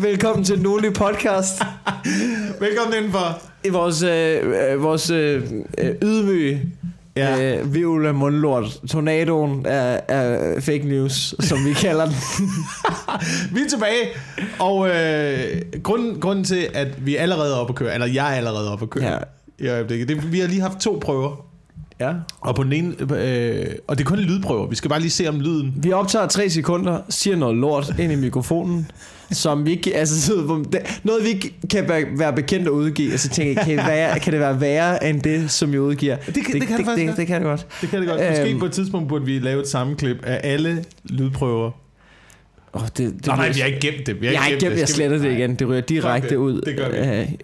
Velkommen til den ugenlige podcast. Velkommen indenfor. I vores, øh, øh, vores øh, øh, ydmyge Ja. øh, vivl af mundlort. Tornadoen af, af fake news, som vi kalder den. Vi er tilbage, og øh, grunden, grunden til, at vi er allerede oppe at køre, eller jeg er allerede oppe at køre, Ja. i øjeblikket, det, vi har lige haft to prøver, Ja. og på den ene, øh, og det er kun lydprøver, vi skal bare lige se om lyden. Vi optager tre sekunder, siger noget lort ind i mikrofonen, som vi ikke, altså det- noget vi ikke kan være, bekendt at udgive, og så tænker jeg, kan det, være, kan det være værre end det, som vi udgiver? det kan det faktisk det, godt. det, kan det godt. Det kan det godt. Måske Øhm. på et tidspunkt burde vi lave et sammenklip af alle lydprøver. Oh, det, det Nå, nej, vi har ikke gemt det. Vi jeg har ikke gemt, jeg Skal vi- sletter det igen. Det ryger direkte det. ud. Det gør vi.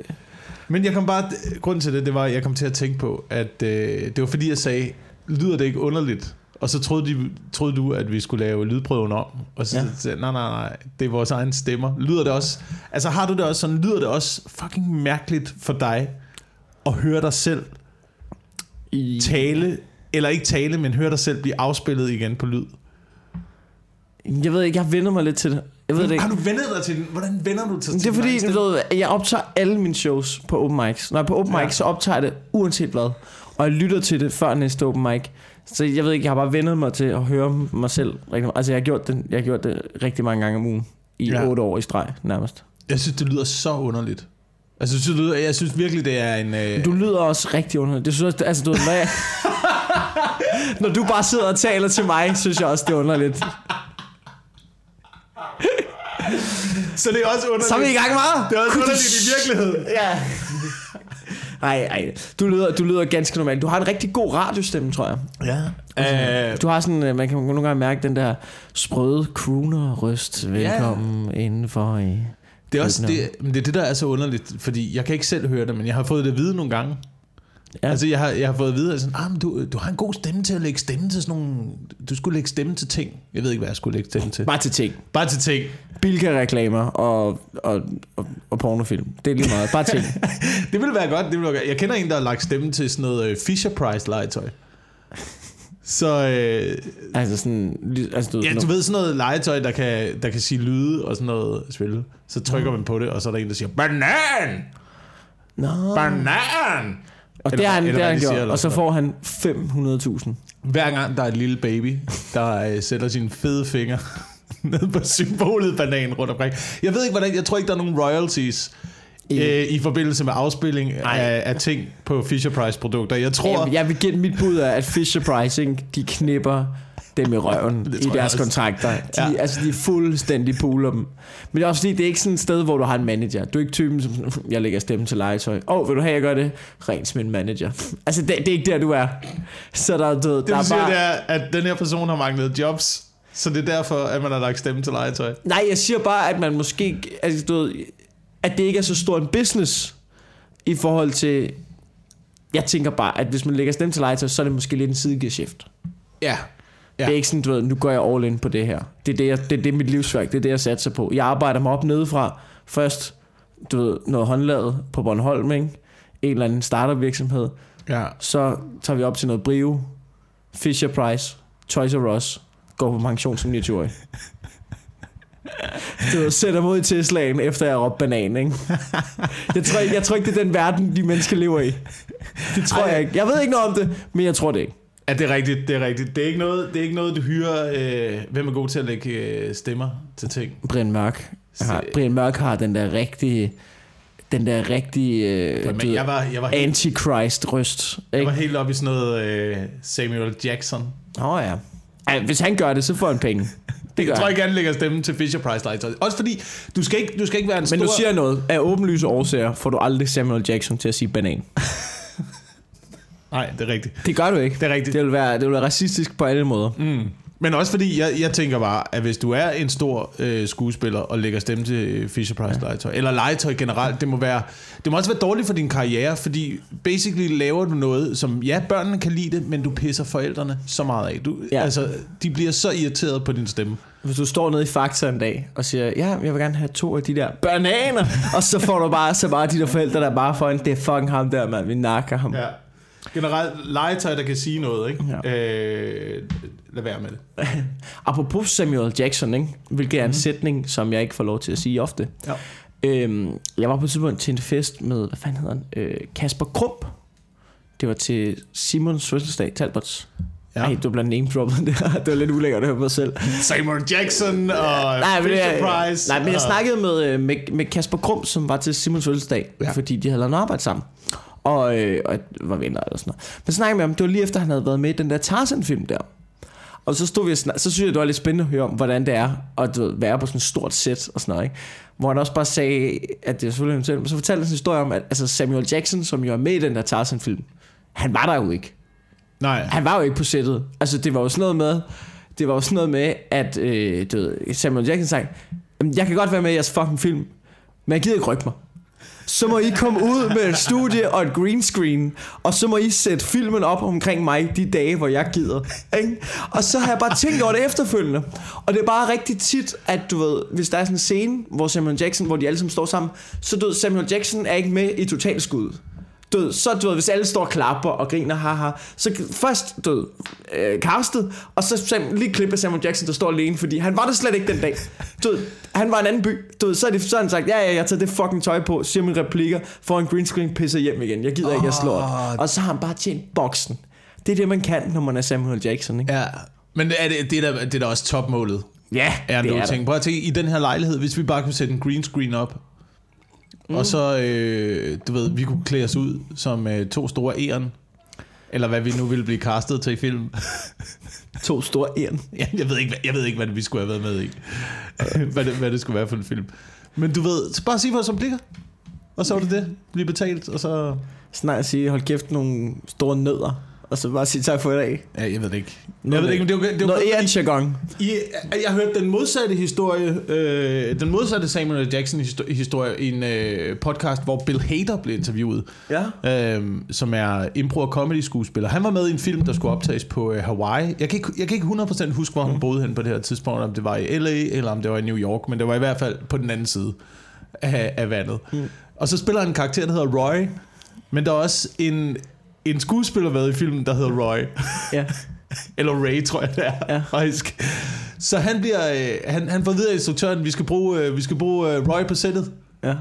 Men jeg kom bare, grunden til det, det var, at jeg kom til at tænke på, at øh, det var fordi, jeg sagde, lyder det ikke underligt? Og så troede, de, troede du, at vi skulle lave lydprøven om. Og så Ja. sagde nej, nej, nej, det er vores egen stemmer. Lyder det også, altså har du det også sådan, lyder det også fucking mærkeligt for dig at høre dig selv I, tale, eller ikke tale, men høre dig selv blive afspillet igen på lyd? jeg ved ikke, jeg vendt mig lidt til det. Jeg ved det ikke. Har du vendet dig til den? Hvordan vender du til Det er til fordi, du ved, jeg optager alle mine shows på open mics. Når jeg er på open Ja. mic, så optager jeg det uanset hvad. Og jeg lytter til det før næste open mic. Så jeg ved ikke, jeg har bare vendet mig til at høre mig selv rigtig meget. Altså jeg har gjort det, jeg har gjort det rigtig mange gange om ugen. I Ja. otte år i streg, nærmest. Jeg synes, det lyder så underligt. Altså, jeg synes, det lyder, jeg synes virkelig, det er en... Øh, Du lyder også rigtig underligt. Det synes jeg, altså du ved, jeg, når du bare sidder og taler til mig, synes jeg også, det er underligt. Så det er også underligt. Så er vi i gang, hva'? Det er også underligt i virkeligheden. Ja. Ej, ej. Du lyder, du lyder ganske normalt. Du har en rigtig god radiostemme, tror jeg. Ja. Øh, Du har sådan, øh, man kan nogle gange mærke den der sprøde crooner-røst. Velkommen ja. indenfor i... det, er også, det, men det er det, der er så underligt, fordi jeg kan ikke selv høre det, men jeg har fået det at vide nogle gange. Ja. Altså, jeg har, jeg har fået at vide, at sådan, ah, men du, du har en god stemme til at lægge stemme til sådan nogle... Du skulle lægge stemme til ting. Jeg ved ikke, hvad jeg skulle lægge stemme til. Bare til ting. Bare til ting. Bilka-reklamer og, og, og, og pornofilm. Det er lige meget. Bare ting. Det ville være godt. Det ville være godt. Jeg kender en, der har lagt stemme til sådan noget øh, Fisher-Price legetøj. Så øh, altså sådan... Altså, du, ja, du ved sådan noget legetøj, der kan, der kan sige lyde og sådan noget spille. Så trykker man på det, og så er der en, der siger, banan! Nå. Banan! Og det Eller- har han, eller det han de gjort. Og så får han 500.000. Hver gang der er et lille baby, der øh, sætter sine fede fingre ned på symbolet banan rundt omkring. Jeg ved ikke, hvordan, jeg tror ikke, der er nogen royalties I- øh, i forbindelse med afspilling af, af ting på Fisher-Price produkter. Jeg tror, Jeg, jeg vil give mit bud af, at Fisher Pricing, de knipper dem i røven i deres kontrakter. De, ja. Altså, de er fuldstændig puler dem. Men det er også fordi, det er ikke sådan et sted, hvor du har en manager. Du er ikke typen, som jeg lægger stemme til legetøj. Åh, oh, vil du have, jeg gør det? Til min manager. Altså, det, det er ikke der, du er. Så der, du, det der er sige, bare... det er, at den her person har manglet jobs, så det er derfor, at man har lagt stemme til legetøj. Nej, jeg siger bare, at man måske... Altså, du ved, at det ikke er så stor en business i forhold til... Jeg tænker bare, at hvis man lægger stemme til legetøj, så er det måske lidt en sidegeschæft. Ja. Ja. Det er ikke sådan, du ved, nu går jeg all in på det her. Det er det, jeg, det, er det mit livsværk, det er det, jeg satser på. Jeg arbejder mig op nedefra. Først, du ved, noget håndlaget på Bornholm, ikke? En eller anden startup-virksomhed. Ja. Så tager vi op til noget Brio, Fisher Price, Toys R Us, går på pension som 29-årig. Du ved, sætter mod i Teslaen, efter jeg har råbt banan, ikke? Jeg tror, ikke, jeg tror ikke, det er den verden, de mennesker lever i. Det tror Ej. jeg ikke. Jeg ved ikke noget om det, men jeg tror det ikke. Ja, det er rigtigt, det er rigtigt. Det er ikke noget, det er ikke noget du hyrer, øh, hvem er god til at lægge øh, stemmer til ting. Brian Mørk. Har, Så- Brian Mørk har den der rigtige, den der rigtige øh, Men du ved, jeg var, jeg var, helt, antichrist røst. jeg Ikke? var helt oppe i sådan noget øh, Samuel Jackson. Åh oh, ja. Ej, hvis han gør det, så får han penge. Det gør Jeg tror ikke, han lægger stemme til Fisher Price legetøj. Også fordi, du skal ikke, du skal ikke være en Men stor... nu siger jeg noget. Af åbenlyse årsager får du aldrig Samuel Jackson til at sige banan. Nej, det er rigtigt. Det gør du ikke. Det er rigtigt. Det vil være, det vil være racistisk på alle måder. Mm. Men også fordi, jeg, jeg tænker bare, at hvis du er en stor øh, skuespiller og lægger stemme til øh, Fisher Price ja. legetøj, eller legetøj generelt, det må, være, det må også være dårligt for din karriere, fordi basically laver du noget, som ja, børnene kan lide det, men du pisser forældrene så meget af. Du, Ja. ja. Altså, de bliver så irriteret på din stemme. Hvis du står nede i Fakta en dag og siger, ja, jeg vil gerne have to af de der bananer, og så får du bare, så bare de der forældre, der bare får en, det er fucking ham der, mand, vi nakker ham. Ja. Generelt legetøj, der kan sige noget, ikke? Ja. Øh, lad være med det. Apropos Samuel Jackson, ikke? hvilket er en mm. sætning, som jeg ikke får lov til at sige ofte. Ja. Øhm, jeg var på et tidspunkt til en fest med, hvad fanden hedder han? Øh, Kasper Krump. Det var til Simons fødselsdag, Talbots. Ja. Ej, du blev name droppet der. Det var lidt ulækkert at høre på mig selv. Samuel Jackson og Nej, men, Fisher det, Price. nej, men jeg og- snakkede med, øh, med, med Kasper Krum, som var til Simons fødselsdag. Ja. fordi de havde lavet noget arbejde sammen. Og, øh, og var venner eller sådan noget. Men snakkede med ham, det var lige efter, han havde været med i den der Tarzan-film der. Og så stod vi og snak- så synes jeg, det var lidt spændende at høre om, hvordan det er at du ved, være på sådan et stort sæt og sådan noget, ikke? Hvor han også bare sagde, at det er selvfølgelig en selv, men så fortalte han en historie om, at altså Samuel Jackson, som jo er med i den der Tarzan-film, han var der jo ikke. Nej, Han var jo ikke på sættet. Altså, det var jo sådan noget med, det var jo sådan noget med, at øh, du ved, Samuel Jackson sagde, "Jamen, jeg kan godt være med i jeres fucking film, men jeg gider ikke rykke mig. Så må I komme ud med et studie og et green screen, og så må I sætte filmen op omkring mig de dage, hvor jeg gider. Ikke? Og så har jeg bare tænkt over det efterfølgende. Og det er bare rigtig tit, at du ved, hvis der er sådan en scene, hvor Samuel Jackson, hvor de alle sammen står sammen, så du ved, Samuel Jackson er ikke med i totalskud. Ved, så du ved, hvis alle står og klapper og griner, haha, så først, du ved, øh, castet, og så Sam, lige klippe Samuel Jackson, der står alene, fordi han var der slet ikke den dag. Ved, han var en anden by. Ved, så, er det, så har han sagt, ja, ja, jeg tager det fucking tøj på, siger mine replikker, får en green screen, pisser hjem igen. Jeg gider ikke, jeg slår det. Og så har han bare tjent boksen. Det er det, man kan, når man er Samuel Jackson, ikke? ja. Men er det, det, er da, det er da også topmålet. Ja, Ja, det er er ting. Prøv at tænke, i den her lejlighed, hvis vi bare kunne sætte en green screen op, mm. og så, øh, du ved, vi kunne klæde os ud som øh, to store æren, eller hvad vi nu ville blive castet til i film. To store æren. Ja, jeg, ved ikke, hvad, jeg ved ikke, hvad det, vi skulle have været med i. hvad, det, hvad det skulle være for en film. Men du ved, så bare sig hvad som ligger. Og så var det det. Blive betalt, og så... Snart sige, hold kæft, nogle store nødder. Og så bare sige tak for i dag. Ja, jeg ved det ikke. Jeg ved det ikke, men det var, det var, Noget æren I, jeg har hørt den modsatte historie, øh, den modsatte Samuel L. Jackson histo- historie i en øh, podcast, hvor Bill Hader blev interviewet, Ja. øh, som er impro- og comedy skuespiller. Han var med i en film, der skulle optages på øh, Hawaii. Jeg kan, ikke, jeg kan ikke 100% huske, hvor han boede hen på det her tidspunkt, om det var i LA, eller om det var i New York, men det var i hvert fald på den anden side af, af vandet. Mm. Og så spiller han en karakter, der hedder Roy, men der er også en, en skuespiller med i filmen, der hedder Roy. Ja. Eller Ray, tror jeg det er, Ja. faktisk. Så han bliver, øh, han, han får videre instruktøren, vi skal bruge, øh, vi skal bruge øh, Roy på sættet. Ja.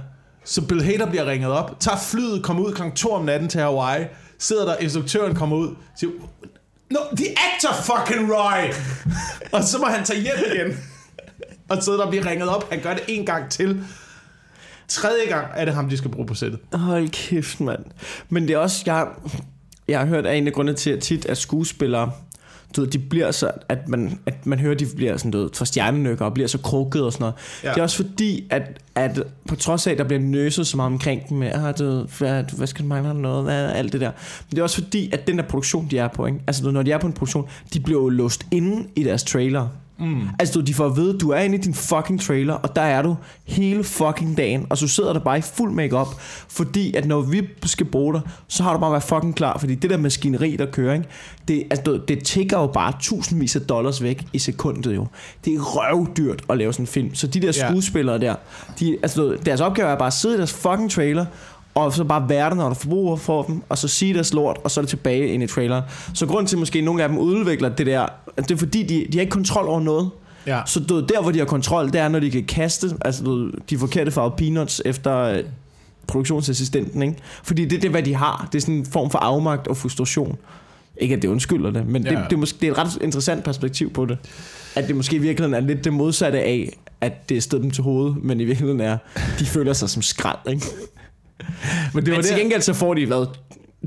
Så Bill Hader bliver ringet op, tager flyet, kommer ud kl. 2 om natten til Hawaii, sidder der, instruktøren kommer ud, siger, No, the actor fucking Roy! og så må han tage hjem igen. og sidder der og bliver ringet op, han gør det en gang til. Tredje gang er det ham, de skal bruge på sættet. Hold kæft, mand. Men det er også, jeg, jeg har hørt, at en af grundene til, at tit at skuespillere, du ved, de bliver så, at man, at man hører, at de bliver sådan, du ved, for stjernenykker og bliver så krukket og sådan noget. Ja. Det er også fordi, at, at på trods af, at der bliver nøset så meget omkring dem med, ah, du, ved, hvad, hvad skal mangle noget, hvad, alt det der. Men det er også fordi, at den der produktion, de er på, ikke? altså når de er på en produktion, de bliver jo låst inde i deres trailer. Mm. Altså, du, de får at vide, du er inde i din fucking trailer, og der er du hele fucking dagen, og så sidder der bare i fuld makeup, fordi at når vi skal bruge dig, så har du bare været fucking klar, fordi det der maskineri, der kører, ikke? Det, altså, det tigger jo bare tusindvis af dollars væk i sekundet jo. Det er røvdyrt at lave sådan en film. Så de der skuespillere der, de, altså, deres opgave er bare at sidde i deres fucking trailer, og så bare være der, når du forbruger for dem, og så sige deres lort, og så er det tilbage ind i traileren. Så grunden til, at måske nogle af dem udvikler det der, det er fordi, de, de har ikke kontrol over noget. Ja. Så du, der, hvor de har kontrol, det er, når de kan kaste altså, du, de forkerte farvede peanuts efter øh, produktionsassistenten. Ikke? Fordi det, det er, hvad de har. Det er sådan en form for afmagt og frustration. Ikke, at det undskylder det, men ja. det, det, er måske, det er et ret interessant perspektiv på det. At det måske i virkeligheden er lidt det modsatte af, at det er stedet dem til hovedet, men i virkeligheden er, de føler sig som skrald. Ikke? Men det Men var til der, gengæld så får de hvad,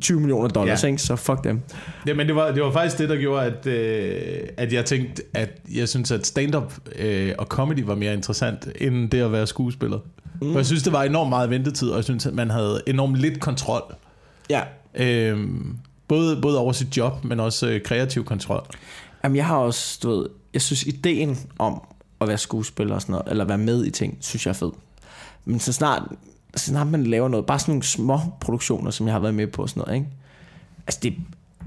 20 millioner dollars. Ja. ikke? så fuck dem. Ja, men det var, det var faktisk det, der gjorde, at, øh, at jeg tænkte, at jeg synes, at stand-up øh, og comedy var mere interessant, end det at være skuespiller. Mm. For jeg synes, det var enormt meget ventetid, og jeg synes, at man havde enormt lidt kontrol. Ja. Øh, både, både over sit job, men også øh, kreativ kontrol. Jamen, jeg har også, du ved, jeg synes ideen om at være skuespiller og sådan noget, eller være med i ting, synes jeg er fed. Men så snart, så snart man laver noget, bare sådan nogle små produktioner, som jeg har været med på og sådan noget, ikke? Altså, det,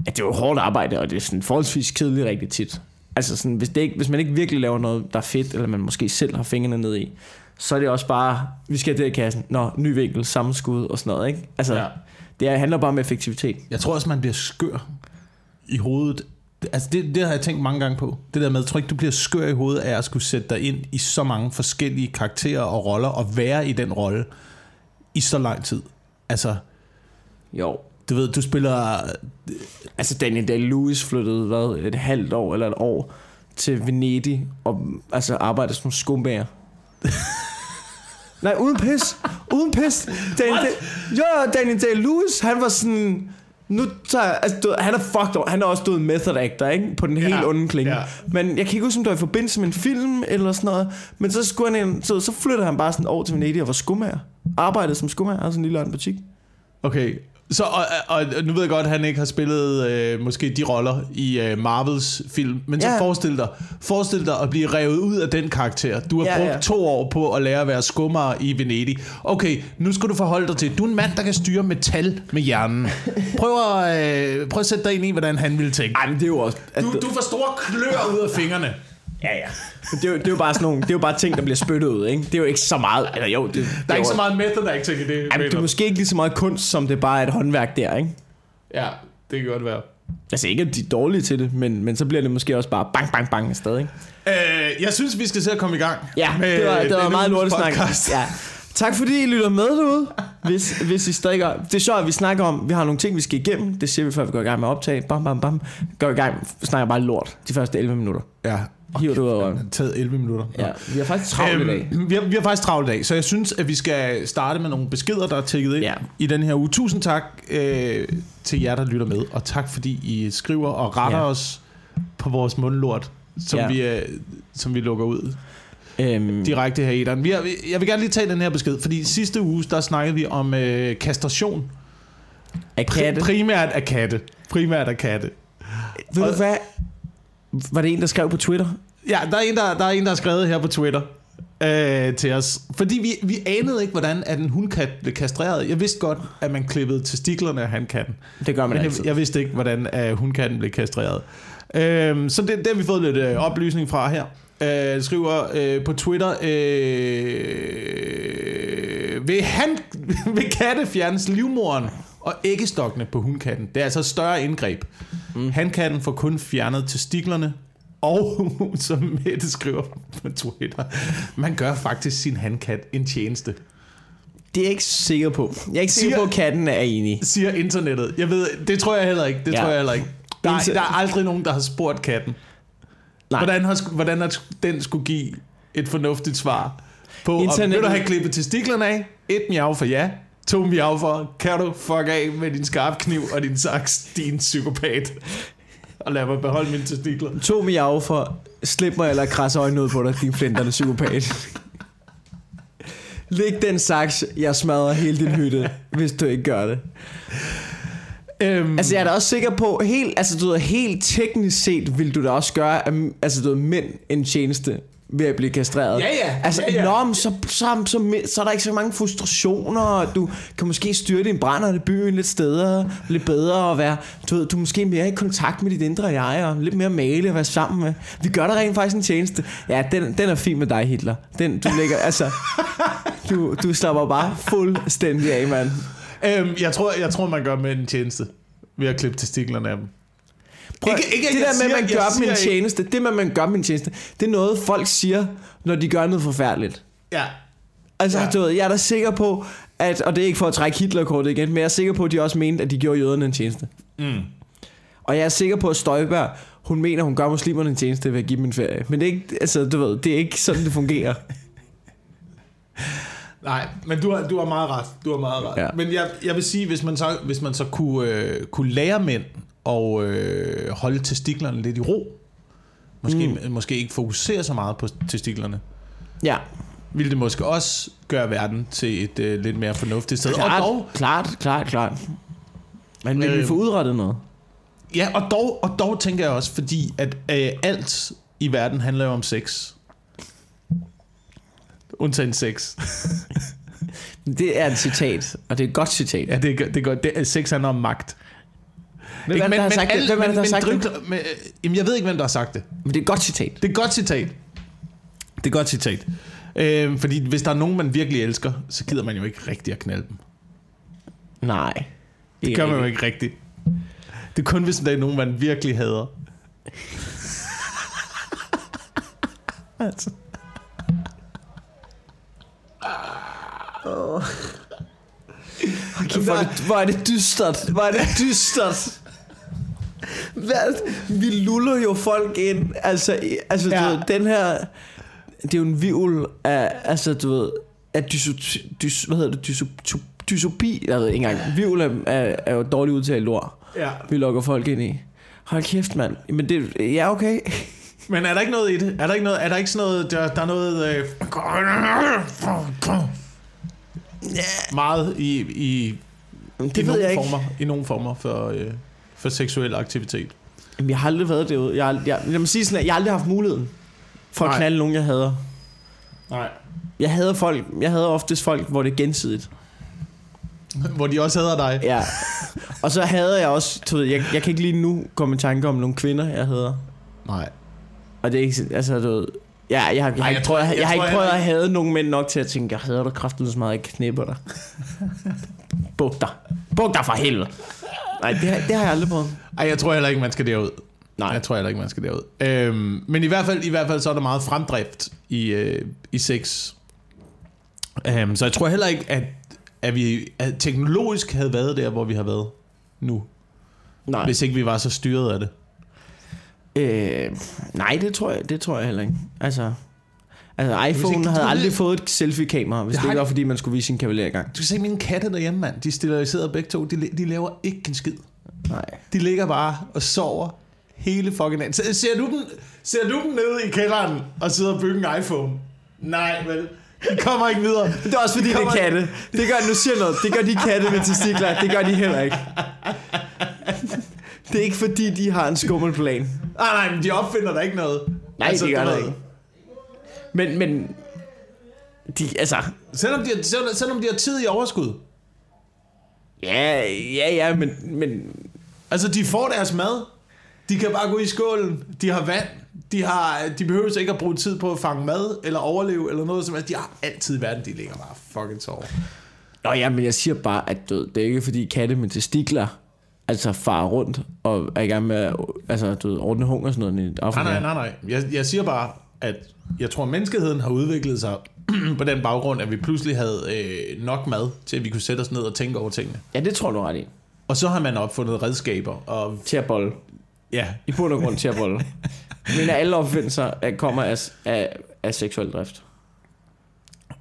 ja, det er jo hårdt arbejde, og det er sådan forholdsvis kedeligt rigtig tit. Altså, sådan, hvis, det ikke, hvis man ikke virkelig laver noget, der er fedt, eller man måske selv har fingrene ned i, så er det også bare, vi skal have det i kassen. Nå, ny vinkel, samme skud og sådan noget, ikke? Altså, Ja. ja. Det handler bare om effektivitet. Jeg tror også, man bliver skør i hovedet. Altså det, det har jeg tænkt mange gange på. Det der med, jeg tror ikke, du bliver skør i hovedet af at skulle sætte dig ind i så mange forskellige karakterer og roller, og være i den rolle i så lang tid. Altså, Jo. du ved, du spiller... Altså Daniel Day-Lewis flyttede hvad, et halvt år eller et år til Venedig og altså arbejdede som skumbager. Nej, uden pis. Uden pis. Daniel Day, jo, jo, Daniel Day-Lewis, han var sådan... Nu tager jeg, altså, ved, han er fucked over. Han er også død method actor, ikke? På den helt Ja, onde klinge. ja. Men jeg kan ikke huske, om det var i forbindelse med en film eller sådan noget. Men så, skulle han ind, så, så flyttede han bare sådan over til Venedig og var skumager. Arbejdede som skumager, altså en lille egen butik. Okay, så, og, og, og nu ved jeg godt, at han ikke har spillet øh, måske de roller i øh, Marvels film, men så Ja. forestil dig, forestil dig at blive revet ud af den karakter. Du har Ja, brugt ja. to år på at lære at være skummer i Venedig. Okay, nu skal du forholde dig til, du er en mand, der kan styre metal med hjernen. Prøv at, øh, prøv at sætte dig ind i, hvordan han ville tænke. Ej, men det er jo også... Altså, Du, du får store klør ud af fingrene. Ja, ja. Men det, er jo, det er jo bare sådan nogle, det er jo bare ting, der bliver spyttet ud, ikke? Det er jo ikke så meget, eller jo, det, Der er ikke så meget method acting i det. Jamen, det er måske ikke lige så meget kunst, som det bare er et håndværk der, ikke? Ja, det kan godt være. Altså ikke, at de er dårlige til det, men, men så bliver det måske også bare bang, bang, bang afsted, ikke? Øh, jeg synes, vi skal se at komme i gang. Ja, med det var, det var meget lortesnak. podcast. Ja. Tak fordi I lytter med derude. Hvis, hvis I stadig gør, Det er sjovt, at vi snakker om, vi har nogle ting, vi skal igennem. Det siger vi, før vi går i gang med at optage. Bam, bam, bam. Går i gang, snakker bare lort de første 11 minutter. Ja, Hiver du ud af det har taget 11 minutter. Ja, vi har faktisk travlt i dag. Øhm, vi, har, vi har faktisk travlt i dag, så jeg synes, at vi skal starte med nogle beskeder, der er tækket ind Ja. i den her uge. Tusind tak øh, til jer, der lytter med, og tak fordi I skriver og retter Ja. os på vores mundlort, som, Ja. vi, øh, som vi lukker ud Øhm, direkte her i den. Vi har, jeg vil gerne lige tage den her besked, fordi sidste uge, der snakkede vi om øh, kastration. af katte. Pri- primært af katte. Primært af katte. Ved du hvad? Var det en, der skrev på Twitter? Ja, der er en, der, der, er en, der har skrevet her på Twitter øh, til os. Fordi vi, vi anede ikke, hvordan at en hundkat blev kastreret. Jeg vidste godt, at man klippede testiklerne af handkatten. Det gør man Men altid. jeg, jeg vidste ikke, hvordan uh, hundkatten blev kastreret. Øh, så det, det har vi fået lidt øh, oplysning fra her. Øh, skriver øh, på Twitter, øh, vil, han, vil katte fjernes livmoren og æggestokkene på hundkatten. Det er altså et større indgreb. Mm. Handkatten får kun fjernet testiklerne, og som Mette skriver på Twitter, man gør faktisk sin handkat en tjeneste. Det er jeg ikke sikker på. Jeg er ikke sikker Siger- på, at katten er enig. Siger internettet. Jeg ved, det tror jeg heller ikke. Det Ja. tror jeg heller ikke. Der, er, Inter- der er aldrig nogen, der har spurgt katten. Nej. Hvordan, har, hvordan har den skulle give et fornuftigt svar på, om, Internettet- vil du have klippet testiklerne af? Et miau for ja. To miau for, kan du fuck af med din skarpkniv og din saks, din psykopat. Og lad mig beholde mine testikler. To miau for, slip mig eller krasse øjnene ud på dig, din flinterne psykopat. Læg den saks, jeg smadrer hele din hytte, hvis du ikke gør det. Øhm, Altså jeg er da også sikker på, helt, altså, du ved, helt teknisk set vil du da også gøre altså, du ved, mænd en tjeneste ved at blive kastreret. Ja, ja. Altså, Ja, ja. Nå, men så, så, så, så, er der ikke så mange frustrationer, og du kan måske styre din brænder i byen lidt steder, lidt bedre, og være, du ved, du er måske mere i kontakt med dit indre jeg, og lidt mere male at være sammen med. Vi gør dig rent faktisk en tjeneste. Ja, den, den er fin med dig, Hitler. Den, du lægger, altså, du, du slapper bare fuldstændig af, mand. øhm, jeg, tror, jeg tror, man gør med en tjeneste ved at klippe testiklerne af dem. Prøv, Ikke- ikke, det der med, at man gør dem en ikke- tjeneste, det med, at man gør dem en tjeneste, det er noget, folk siger, når de gør noget forfærdeligt. Ja. Altså, ja. du ved, jeg er da sikker på, at, og det er ikke for at trække Hitlerkortet igen, men jeg er sikker på, at de også mente, at de gjorde jøderne en tjeneste. Mm. Og jeg er sikker på, at Støjberg, hun mener, hun gør muslimerne en tjeneste ved at give dem en ferie. Men det er ikke, altså, du ved, det er ikke sådan, det fungerer. Nej, men du har, du har meget ret. Du har meget ret. Ja. Men jeg, jeg vil sige, hvis man så, hvis man så kunne, øh, kunne lære mænd og øh, holde testiklerne lidt i ro, måske, mm. måske ikke fokusere så meget på testiklerne, Ja, ville det måske også gøre verden til et øh, lidt mere fornuftigt sted. klart, Og dog, klart, klart, klart. Men vil vi Øh, få udrettet noget? ja, og dog, og dog tænker jeg også, fordi at øh, alt i verden handler jo om sex. Undtagen sex. Det er et citat, og det er et godt citat. Ja, det er, det er godt. Det, sex handler om magt. Hvem er det, der har sagt det? Hvem er det, der har sagt det? det? Men, øh, jamen, jeg ved ikke, hvem der har sagt det. Men det er et godt citat. Det er et godt citat. Det er et godt citat. Øh, fordi hvis der er nogen, man virkelig elsker, så gider man jo ikke rigtig at knalde dem. Nej. Det gør man jo ikke rigtigt. Det er kun, hvis der er nogen, man virkelig hader. altså. Okay, hvor, er det, hvor er det dystert. Hvor er det dystert. Vi luller jo folk ind. Altså, altså ja. Du ved, den her... Det er jo en vivl af, altså du ved, af dyso, dys, hvad hedder det, dyso, dysopi, jeg ved ikke engang. Vivl er, er, er jo dårligt udtalt ord. Ja. Vi lukker folk ind i. Hold kæft, mand. Men det, ja, okay. Men er der ikke noget i det? Er der ikke, noget, er der ikke sådan noget, der, der er noget... Øh, meget i, i, Det i ved nogle jeg ikke. former, i nogle former for, øh, for seksuel aktivitet. Jamen, jeg har aldrig været derude. Jeg, har- jeg, lad mig sige sådan, at jeg har aldrig haft muligheden for at Nej. knalde nogen, jeg hader. Nej. Jeg hader folk, jeg hader oftest folk, hvor det er gensidigt. Hvor de også hader dig. Ja. Og så hader jeg også, du ved, jeg, jeg kan ikke lige nu komme i tanke om nogle kvinder, jeg hader. Nej. Og det er ikke, altså du ved, ja, jeg, har, jeg, har jeg ikke tror- jeg, jeg jeg har ikke prøvet jeg- at hade nogen mænd nok til at tænke, jeg hader dig kraftigt så meget, jeg knipper dig. Buk dig. Buk dig for helvede. Nej, det, har- det har jeg aldrig prøvet. Ej, jeg tror heller ikke, man skal derud. Nej. Jeg tror heller ikke, man skal derud. Øhm, men i hvert, fald, i hvert fald så er der meget fremdrift i, øh, i sex. Øhm, så jeg tror heller ikke, at, at vi at teknologisk havde været der, hvor vi har været nu. Nej. Hvis ikke vi var så styret af det. Øh, nej, det tror jeg, det tror jeg heller ikke. Altså, altså ikke- iPhone du havde aldrig fået et selfie-kamera, hvis det har ikke var, ikke- fordi man skulle vise sin kavalergang. Du kan se mine katte derhjemme, mand. De er steriliseret begge to. De, de laver ikke en skid. Nej. De ligger bare og sover hele fucking. Se- Ser du dem, ser du dem nede i kælderen og sidder og bygger en iPhone? Nej, vel. De kommer ikke videre. Det er også fordi, det er katte. Det gør, nu siger noget, det gør de katte med testikler, det gør de heller ikke. Det er ikke fordi, de har en skummelplan. Nej, nej, men de opfinder der ikke noget. Nej, altså, det gør der ikke. Men, men... De, altså... Selvom de, har, selvom, selvom de har tid i overskud. Ja, ja, ja, men... men Altså, de får deres mad. De kan bare gå i skålen. De har vand. De, har, de behøver ikke at bruge tid på at fange mad, eller overleve, eller noget som helst. De har altid i verden, de ligger bare fucking sover. Nå ja, men jeg siger bare, at du, det er ikke fordi katte med testikler altså farer rundt og er i gang med at altså, du ved, ordne hunger og sådan noget i Afrika. Nej, nej, nej, nej. Jeg, jeg siger bare, at jeg tror, menneskeheden har udviklet sig på den baggrund, at vi pludselig havde øh, nok mad til, at vi kunne sætte os ned og tænke over tingene. Ja, det tror du ret i. Og så har man opfundet redskaber, og Til at bolle. ja, I bund og grund til at bolle. Men alle opfindelser er- kommer af, af, af seksuel drift.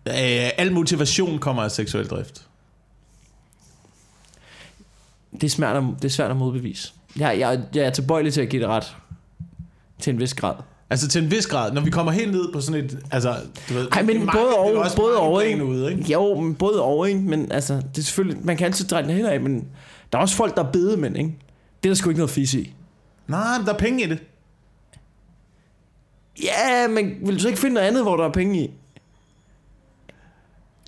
øh, al motivation kommer af seksuel drift. Det er svært at, det er svært at modbevise. Jeg, jeg, jeg er tilbøjelig til at give det ret. Til en vis grad. Altså til en vis grad, når vi kommer helt ned på sådan et, altså, du ved, Ej, men er både det og, også både mange og, planer ikke? Ude, ikke? Jo, men både over, ikke? Men altså, det er selvfølgelig, man kan altid dreje den af, men der er også folk, der er bedemænd, ikke? Det er der sgu ikke noget fis i. Nej, men der er penge i det. Ja, men vil du så ikke finde noget andet, hvor der er penge i?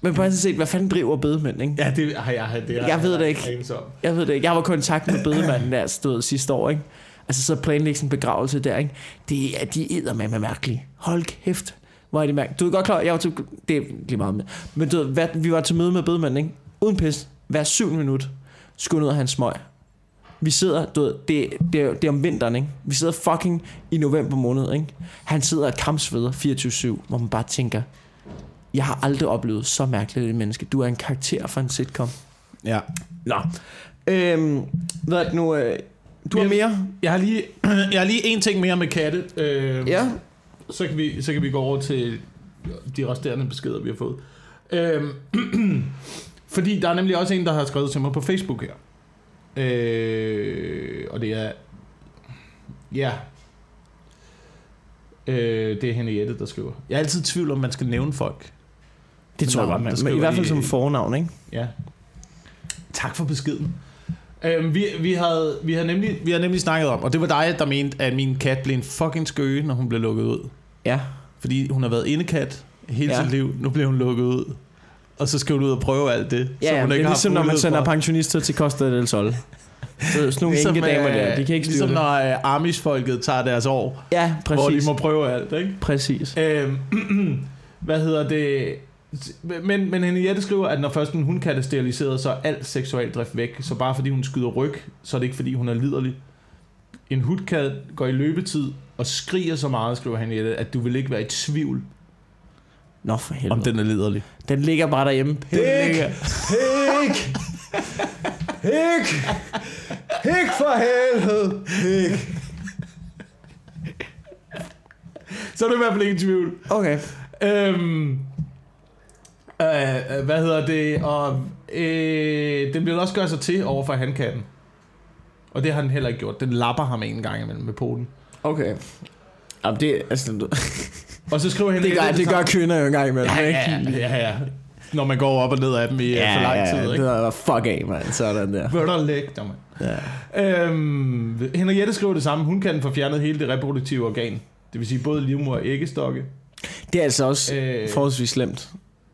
Men på set, hvad fanden driver bedemænd, ikke? Ja, det har jeg, det har Jeg ved det ikke. Jeg ved det ikke. Jeg var i kontakt med bedemanden der stod sidste år, ikke? Altså så planlægge sådan en begravelse der, ikke? Det er, de æder med mærkelige. Hold kæft. Hvor er de mærkelige. Du er godt klar, jeg var til, det er lige meget med. Men du ved, hvad, vi var til møde med bedemanden, ikke? Uden pis. Hver syv minut skulle ud og have en smøg. Vi sidder, du ved, det, det, er, det er om vinteren, ikke? Vi sidder fucking i november måned, ikke? Han sidder og kampsveder 24-7, hvor man bare tænker, jeg har aldrig oplevet så mærkeligt et menneske. Du er en karakter for en sitcom. Ja. Nå. Øhm, hvad er det nu? Øh, du har mere? Jeg har lige, jeg har lige en ting mere med katte. Øh, Ja. Så kan, vi, så kan vi gå over til de resterende beskeder, vi har fået. Øhm, fordi der er nemlig også en, der har skrevet til mig på Facebook her. Øh, og det er... Ja. Øh, det er Henriette, der skriver. Jeg er altid i tvivl om, man skal nævne folk. Det tror jeg godt, man. Men I hvert fald som fornavn, ikke? Ja. Tak for beskeden. Øhm, vi, vi, havde, vi, havde nemlig, vi havde nemlig snakket om, og det var dig, der mente, at min kat blev en fucking skøge, når hun blev lukket ud. Ja. Fordi hun har været indekat hele Ja. sit liv. Nu bliver hun lukket ud. Og så skal hun ud og prøve alt det. Ja, ja hun det er har ligesom, når man sender for. pensionister til Costa del Sol. Så sådan nogle Ligesom, damer øh, der, de kan ikke styre Ligesom det. når uh, Amish-folket tager deres år, Ja, hvor de præcis. må prøve alt, ikke? Præcis. Øhm, hvad hedder det? Men, men Henriette skriver, at når først en hundkat er steriliseret, så er alt seksualdrift væk. Så bare fordi hun skyder ryg, så er det ikke fordi hun er liderlig. En hundkat går i løbetid og skriger så meget, skriver Henriette, at du vil ikke være i tvivl, Nå for helvede. om den er liderlig. Den ligger bare derhjemme. Pik! Pik! Pik! Pik for helvede! Pik! Så er du i hvert fald ikke i tvivl. Okay. Øhm, øh, øh, hvad hedder det? Og øh, den bliver også gøre sig til over for handkatten. Og det har den heller ikke gjort. Den lapper ham en gang imellem med poten. Okay. Jamen det, altså, Og så skriver han det, gør, det gør kvinder jo en gang imellem, ja, ikke? ja, ja, ja. Når man går op og ned af dem i ja, for lang tid, ja, ikke? det er fuck af, mand. Sådan der. Hvor er der lægt, mand. Ja. Øhm, Henriette skriver det samme. Hun kan få fjernet hele det reproduktive organ. Det vil sige både livmor og æggestokke. Det er altså også Øh, forholdsvis slemt.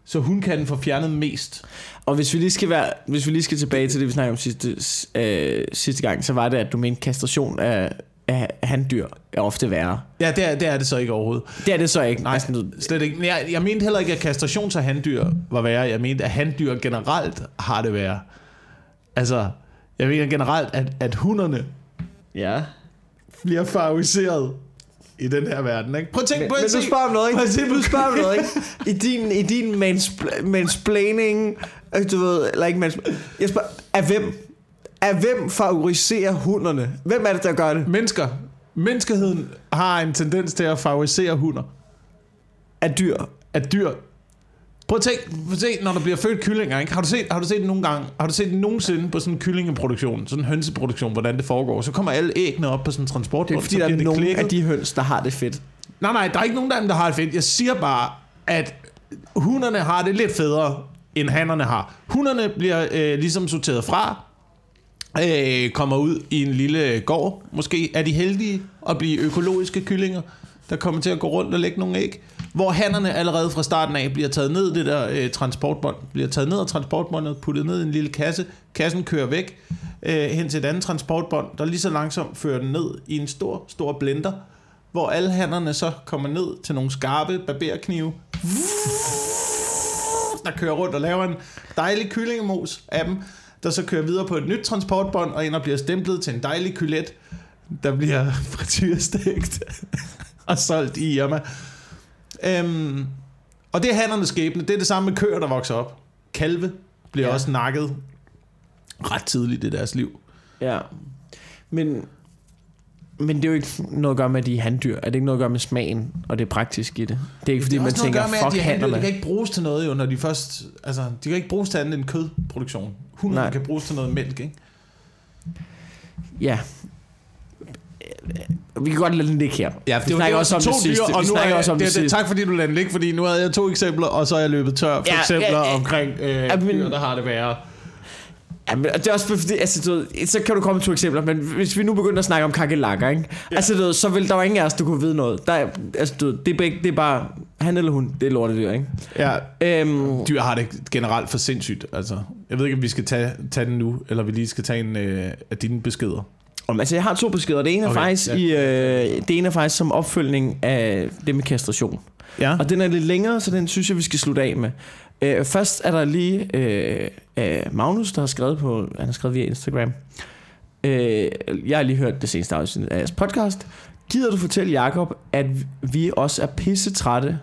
Så hun kan få fjernet mest. Og hvis vi lige skal være, hvis vi lige skal tilbage til det, vi snakkede om sidste, øh, sidste gang, så var det, at du mente kastration af, af handdyr er ofte værre. Ja, det er, det er det så ikke overhovedet. Det er det så ikke. Nej, Altså, slet ikke. Jeg, jeg mente heller ikke, at kastration af handdyr var værre. Jeg mente, at handdyr generelt har det værre. Altså, jeg mener generelt, at, at hunderne ja. bliver favoriseret i den her verden. Ikke? Prøv at tænke Men, på men at du se- spørger om noget, Prøv at ikke? se på- Du spørger om noget, ikke? I din, i din manspl- mansplaining, øh, du ved, eller ikke mans... Jeg spørger, af hvem? Af hvem favoriserer hunderne? Hvem er det, der gør det? Mennesker. Menneskeheden har en tendens til at favorisere hunder. Af dyr. Af dyr. Prøv at tænke, prøv at se, når der bliver født kyllinger, ikke? Har du set, har du set det nogle gange? Har du set det nogensinde på sådan en kyllingeproduktion, sådan en hønseproduktion, hvordan det foregår? Så kommer alle æggene op på sådan en transport. Det er fordi, der er nogle af de høns, der har det fedt. Nej, nej, der er ikke nogen af dem, der har det fedt. Jeg siger bare, at hunderne har det lidt federe, end hannerne har. Hunderne bliver øh, ligesom sorteret fra, øh, kommer ud i en lille gård. Måske er de heldige at blive økologiske kyllinger, der kommer til at gå rundt og lægge nogle æg. Hvor hannerne allerede fra starten af bliver taget ned, det der øh, transportbånd, bliver taget ned af transportbåndet, puttet ned i en lille kasse. Kassen kører væk øh, hen til et andet transportbånd, der lige så langsomt fører den ned i en stor, stor blender, hvor alle hannerne så kommer ned til nogle skarpe barberknive, der kører rundt og laver en dejlig kyllingemos af dem, der så kører videre på et nyt transportbånd og ind og bliver stemplet til en dejlig kylet, der bliver frityrestegt og solgt i Irma. Øhm, og det er hannernes skæbne. Det er det samme med køer, der vokser op. Kalve bliver Ja. også nakket ret tidligt i deres liv. Ja. Men, men det er jo ikke noget at gøre med, at de er handdyr. Er det ikke noget at gøre med smagen og det praktiske i det? Det er ikke fordi, det er man tænker, med, fuck de, handler, de kan ikke bruges til noget, jo, når de først... Altså, de kan ikke bruges til andet end kødproduktion. Hunderne Nej. kan bruges til noget mælk, ikke? Ja. Vi kan godt lade den ligge her. Ja, vi snakker også om det sidste. og vi nu snakker er, også om det, det, det, sidste. Tak fordi du lader den ligge, fordi nu havde jeg to eksempler, og så er jeg løbet tør for Ja, eksempler ja, ja, omkring øh, Ja, men- dyr, der har det værre. Ja, men det er også fordi, altså, du ved, så kan du komme med to eksempler, men hvis vi nu begynder at snakke om kakelakker, ikke? Ja. Altså, du ved, så vil der jo ingen af os, der kunne vide noget. Der, er- altså, du ved, det, er begge, det er bare han eller hun, det er lortedyr, ikke? Ja, Øhm, dyr har det generelt for sindssygt. Altså, jeg ved ikke, om vi skal tage, tage den nu, eller vi lige skal tage en øh, af dine beskeder. Om, altså, jeg har to beskeder. Det ene er Okay, faktisk ja. i, øh, det ene er faktisk som opfølgning af det med kastration. Ja. Og den er lidt længere, så den synes jeg, vi skal slutte af med. Øh, først er der lige øh, øh, Magnus, der har skrevet på, han har skrevet via Instagram. Øh, jeg har lige hørt det seneste afsnit af jeres podcast. Gider du fortælle Jakob, at vi også er pissetrætte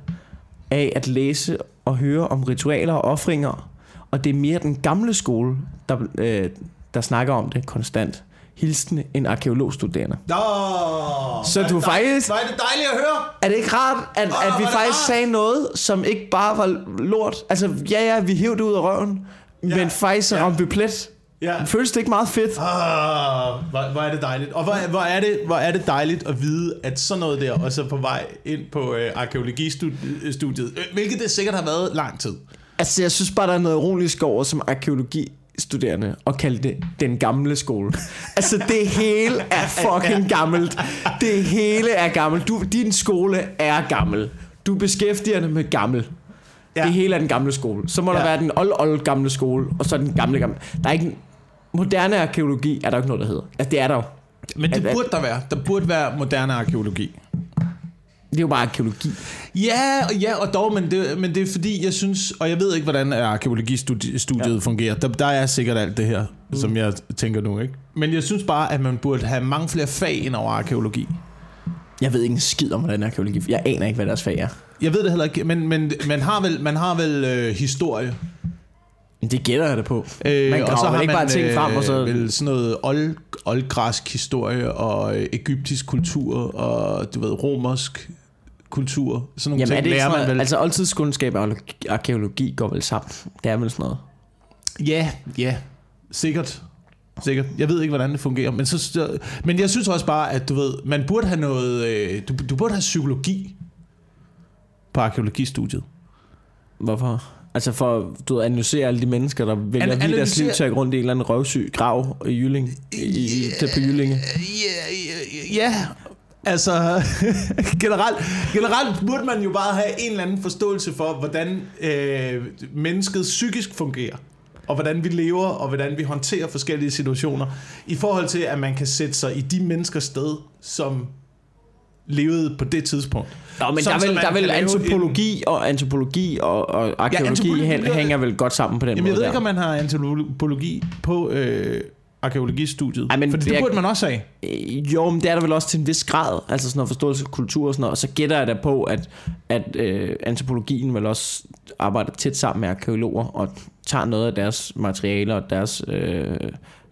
af at læse og høre om ritualer og offringer, og det er mere den gamle skole, der, øh, der snakker om det konstant. Hilsen en arkeologstuderende. Nå, Så du faktisk- er det dejligt at høre. Er det ikke rart, at, Åh, at vi faktisk rart. sagde noget, som ikke bare var lort? Altså, ja, ja, vi hævde det ud af røven, ja, men faktisk ja. ramte vi plet. Ja. Føles det ikke meget fedt? Ah, hvor, hvor er det dejligt. Og hvor, hvor, er det, hvor er det dejligt at vide, at sådan noget der også på vej ind på øh, arkeologistudiet. Øh, Hvilket det sikkert har været lang tid. Altså, jeg synes bare, der er noget ironisk over som arkeologi studerende og kalde det den gamle skole. Altså, det hele er fucking gammelt. Det hele er gammelt. Du, din skole er gammel. Du beskæftiger dig med gammel. Ja. Det hele er den gamle skole. Så må ja. der være den old, old gamle skole, og så den gamle gamle. Der er ikke... Moderne arkeologi er der ikke noget, der hedder. Altså, det er der jo. Men det at- burde der være. Der burde være moderne arkeologi. Det er jo bare arkeologi. Ja, og ja, og dog, men det, men det er fordi, jeg synes, og jeg ved ikke, hvordan arkeologistudiet ja. fungerer. Der, der er sikkert alt det her, mm. som jeg tænker nu, ikke? Men jeg synes bare, at man burde have mange flere fag ind over arkeologi. Jeg ved ikke en skid om, hvordan arkeologi... Jeg aner ikke, hvad deres fag er. Jeg ved det heller ikke, men, men man har vel, man har vel øh, historie. Det gætter jeg det på. Øh, Man og graver så har ikke man bare ting frem, og så- øh, vel sådan noget old, oldgræsk historie og øh, egyptisk kultur og du ved romersk kultur. Sådan nogle Jamen er ting det ikke lærer man vel. Altså oldtidskundskab og arkeologi går vel sammen. Det er vel sådan noget. Ja, ja, sikkert. Sikkert. Jeg ved ikke, hvordan det fungerer. Men, så, men jeg synes også bare, at du ved, man burde have noget... Øh, du, du burde have psykologi på arkeologistudiet. Hvorfor? Altså for du ved, at analysere alle de mennesker, der vælger An- give deres liv til at rundt i en eller anden røvsyg grav i Jylling. I, til på Jyllinge. Ja, ja, ja. Altså, generelt, generelt burde man jo bare have en eller anden forståelse for, hvordan øh, mennesket psykisk fungerer. Og hvordan vi lever, og hvordan vi håndterer forskellige situationer. I forhold til, at man kan sætte sig i de menneskers sted, som levede på det tidspunkt. Nå, men Sådan, der er man der er lave antropologi og antropologi og, og arkeologi antropologi ja, bliver- hænger vel godt sammen på den Jamen, jeg måde ved der. ikke, om man har antropologi på øh, arkeologistudiet. Ej, men Fordi det jeg- burde man også have. Øh, Jo, men det er der vel også til en vis grad, altså sådan noget forståelse af kultur og sådan noget, og så gætter jeg da på, at, at øh, antropologien vel også arbejder tæt sammen med arkeologer, og tager noget af deres materialer og deres, øh,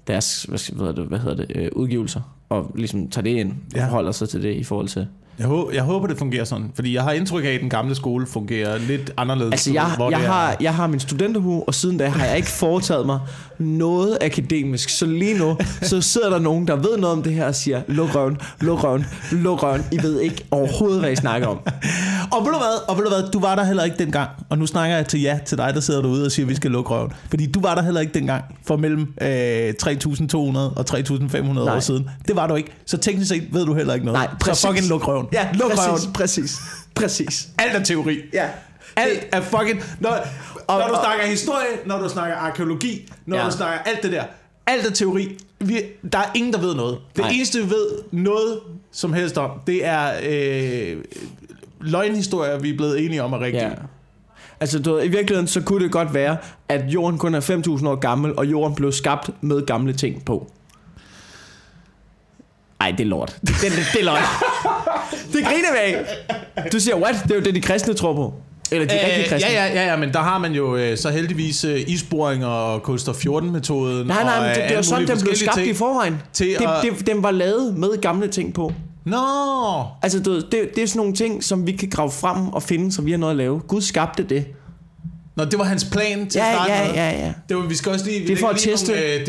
deres hvad, skal, hvad hedder det, hvad hedder det, øh, udgivelser, og ligesom tager det ind og Ja. forholder sig til det i forhold til... Jeg håber, jeg håber, det fungerer sådan. Fordi jeg har indtryk af, at den gamle skole fungerer lidt anderledes. Altså, jeg, hvor jeg, det er- har, jeg har min studenterhue, og siden da har jeg ikke foretaget mig noget akademisk. Så lige nu, så sidder der nogen, der ved noget om det her, og siger, luk røven, luk røven, luk røven. I ved ikke overhovedet, hvad I snakker om. Og ved du hvad, og ved du hvad, du var der heller ikke dengang. Og nu snakker jeg til jer, til dig, der sidder derude og siger, at vi skal lukke røven. Fordi du var der heller ikke dengang, for mellem øh, 3.200 og 3.500 år siden. Det var du ikke. Så teknisk set ved du heller ikke noget. Nej, præcis. Så fucking luk røven. Ja, luk præcis, røven. præcis, præcis. Alt er teori. Ja. Alt er fucking... Når, og, når du og- snakker historie, når du snakker arkeologi, når Ja. du snakker alt det der. Alt er teori. Vi, der er ingen, der ved noget. Det Nej. eneste, vi ved noget som helst om, det er øh, løgnhistorier, vi er blevet enige om er rigtige. Ja. Altså, du ved, i virkeligheden, så kunne det godt være, at jorden kun er 5.000 år gammel, og jorden blev skabt med gamle ting på. Ej, det er lort. Det, det, det er løgn. det griner vi af. Du siger, what? Det er jo det, de kristne tror på. Eller de øh, rigtige kristne. ja, ja, ja, ja, men der har man jo øh, så heldigvis øh, isboring og kulstof 14-metoden. Nej, nej, men øh, det, det var sådan, den blev skabt ting. i forvejen. til det, at- det, den var lavet med gamle ting på. Nå, Altså, du ved, det, det er sådan nogle ting, som vi kan grave frem og finde, så vi har noget at lave. Gud skabte det. Nå det var hans plan til at Ja, starte ja, med. ja, ja. Det var, vi skal også lige... vi Det er for at lige teste- Nogle, øh,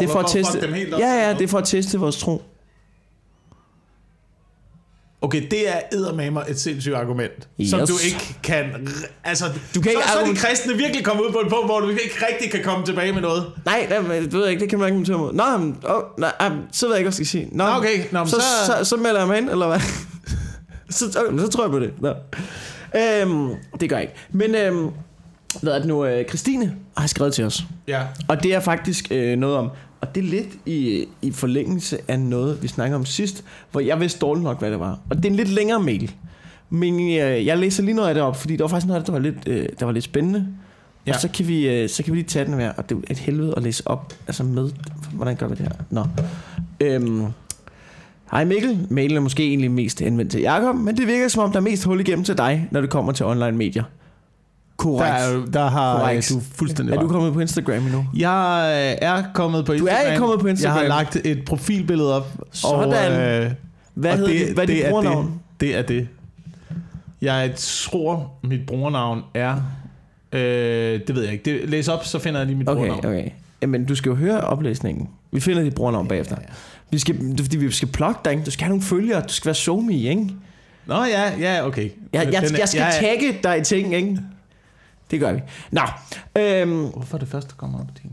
Det er for at teste. dem helt op. Ja, ja, det er for at teste vores tro. Okay, det er eddermamer et sindssygt argument, yes. som du ikke kan... Altså, du kan ikke så, så er de kristne virkelig kommet ud på et punkt, hvor du ikke rigtig kan komme tilbage med noget. Nej, det, det ved jeg ikke, det kan man ikke mod. Nå, men, oh, nej, ah, så ved jeg ikke, hvad jeg skal sige. Nå, Nå, okay, nå, men så, så, så- så, melder jeg mig ind, eller hvad? så, så, så tror jeg på det. Nå. Øhm, det gør jeg ikke. Men, øhm, hvad er det nu? Øh, Christine har skrevet til os. Ja. Og det er faktisk øh, noget om, og det er lidt i, i forlængelse af noget, vi snakker om sidst, hvor jeg vidste dårligt nok, hvad det var. Og det er en lidt længere mail. Men øh, jeg læser lige noget af det op, fordi der var faktisk noget det, der var lidt, øh, der var lidt spændende. Ja. Og så kan, vi, øh, så kan vi lige tage den her, og det er et helvede at læse op, altså med, hvordan gør vi det her? Nå. Øhm, Hej Mikkel, mailen er måske egentlig mest henvendt til Jakob, men det virker som om, der er mest hul igennem til dig, når det kommer til online medier. Der, Korrekt. er, jo- der har Korrekt. øh, du fuldstændig er du kommet på Instagram endnu? Jeg øh, er kommet på er Instagram. ikke kommet på Instagram. Jeg har lagt et profilbillede op. Sådan. Og, øh, Hvad, og hedder det- det, hvad er dit det er brugernavn? det er det. Jeg tror, mit brugernavn er... Øh, det ved jeg ikke. Det, læs op, så finder jeg lige mit Okay, brugernavn. okay. Jamen, du skal jo høre oplæsningen. Vi finder dit brugernavn bagefter. Ja, ja. Vi skal, det er fordi, vi skal plukke dig, ikke? Du skal have nogle følgere. Du skal være show me, ikke? Nå ja, ja, okay. Jeg, jeg, er- jeg skal jeg er- tagge dig i ting, ikke? Det gør vi. Nå, øhm, Hvorfor er det første, der kommer op? Tine?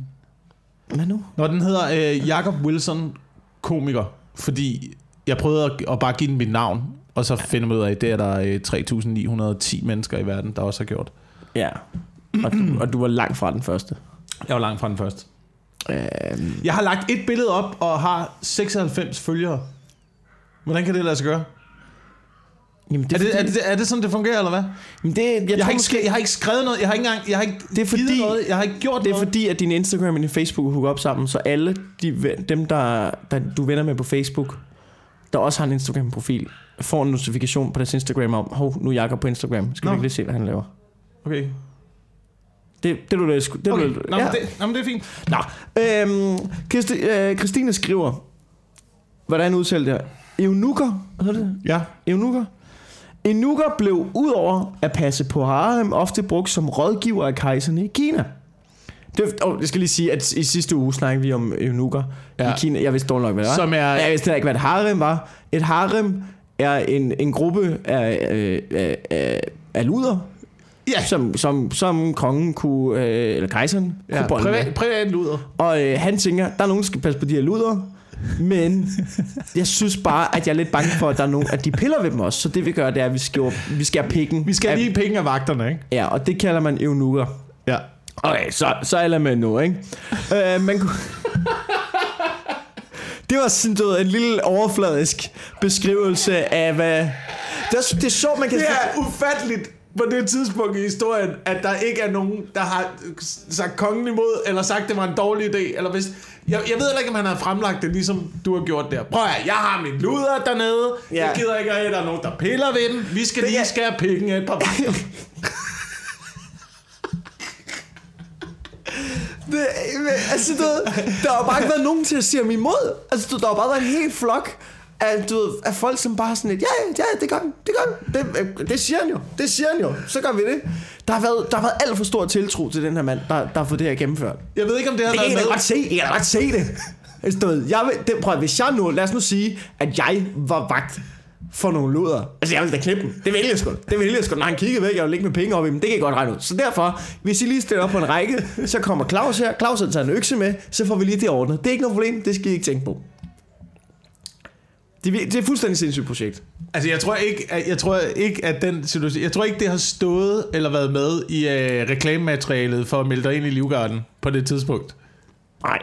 hvad nu? Nå, den hedder øh, Jacob Wilson, komiker. Fordi jeg prøvede at, at bare give den mit navn, og så finde ud af, at det er der øh, 3.910 mennesker i verden, der også har gjort. Ja. Og du, og du var langt fra den første. Jeg var langt fra den første. Øhm, Jeg har lagt et billede op og har 96 følgere. Hvordan kan det lade sig gøre? Jamen, Er det, er, det, er det sådan, det fungerer, eller hvad? Jamen, det, jeg, Jeg, tror har, ikke, måske, sk- jeg har ikke skrevet noget, jeg har ikke engang, jeg har ikke Det er fordi- noget, jeg har ikke gjort det er noget. fordi, at din Instagram og din Facebook hooker op sammen, så alle de, dem, der, der du er venner med på Facebook, der også har en Instagram-profil, får en notifikation på deres Instagram om, hov, nu er Jakob på Instagram. Skal Nå. du ikke lige se, hvad han laver? Okay, Det, det, du, det, det, okay. du, Nå, ja. men det, nå, men det er fint. Nå, øhm, Christi, øh, Christine skriver, hvordan udtalte jeg? Eunukker, hvad hedder det? Ja. Eunukker? Eunukker blev udover at passe på harem ofte brugt som rådgiver af kejserne i Kina. Det, oh, jeg skal lige sige, at i sidste uge snakkede vi om eunukker ja. I Kina. Jeg vidste dårligt nok, hvad det var. Som er... Jeg vidste ikke, hvad et harem var. Et harem er en, en gruppe af, øh, af, af, af luder, Ja, som, som, som kongen kunne, øh, eller kejseren ja kunne privat, privat luder. Og øh, han tænker, der er nogen, der skal passe på de her luder. Men jeg synes bare, at jeg er lidt bange for, at der er nogen, at de piller ved dem også. Så det vi gør, det er, at vi skærer, vi skærer pikken. Vi skal af- lige penge af vagterne, ikke? Ja, og det kalder man eunukker. Ja. Okay, så, så er med nu, ikke? øh, man kunne... det var sådan, du ved, en lille overfladisk beskrivelse af, hvad... Det er, det er sjovt, man kan... Det er ufatteligt på det tidspunkt i historien, at der ikke er nogen, der har sagt kongen imod, eller sagt, det var en dårlig idé, eller hvis... Jeg, jeg ved ikke, om han har fremlagt det, ligesom du har gjort der. Prøv at jeg har min luder dernede. Ja. Jeg gider ikke, at der er nogen, der piller ved den. Vi skal Det lige skære pikken af et par vagter. Det, altså, ved, der har bare ikke været nogen til at sige ham imod. Altså, der har bare været en hel flok af, du ved, af folk, som bare sådan lidt, ja, ja, ja, det gør han, det gør han. Det, øh, det siger han jo, det siger han jo, så gør vi det. Der har været, der har været alt for stor tiltro til den her mand, der, der har fået det her gennemført. Jeg ved ikke, om det har Det kan været jeg da med. godt se, jeg kan godt se det. Altså, du ved, jeg det prøv, at- hvis jeg nu, lad os nu sige, at jeg var vagt for nogle luder. Altså, jeg ville da klippe dem. Det ville jeg sgu. Det ville jeg sgu. Når han kiggede væk, jeg ville ligge med penge op i dem. Det kan jeg godt regne ud. Så derfor, hvis I lige stiller op på en række, så kommer Claus her. Claus har taget en økse med, så får vi lige det ordnet. Det er ikke noget problem. Det skal I ikke tænke på. Det er, det er et fuldstændig sindssygt projekt. Altså, jeg tror ikke, at, jeg tror ikke, at den situation... Jeg tror ikke, det har stået eller været med i øh, reklamematerialet for at melde dig ind i Livgarden på det tidspunkt. Nej.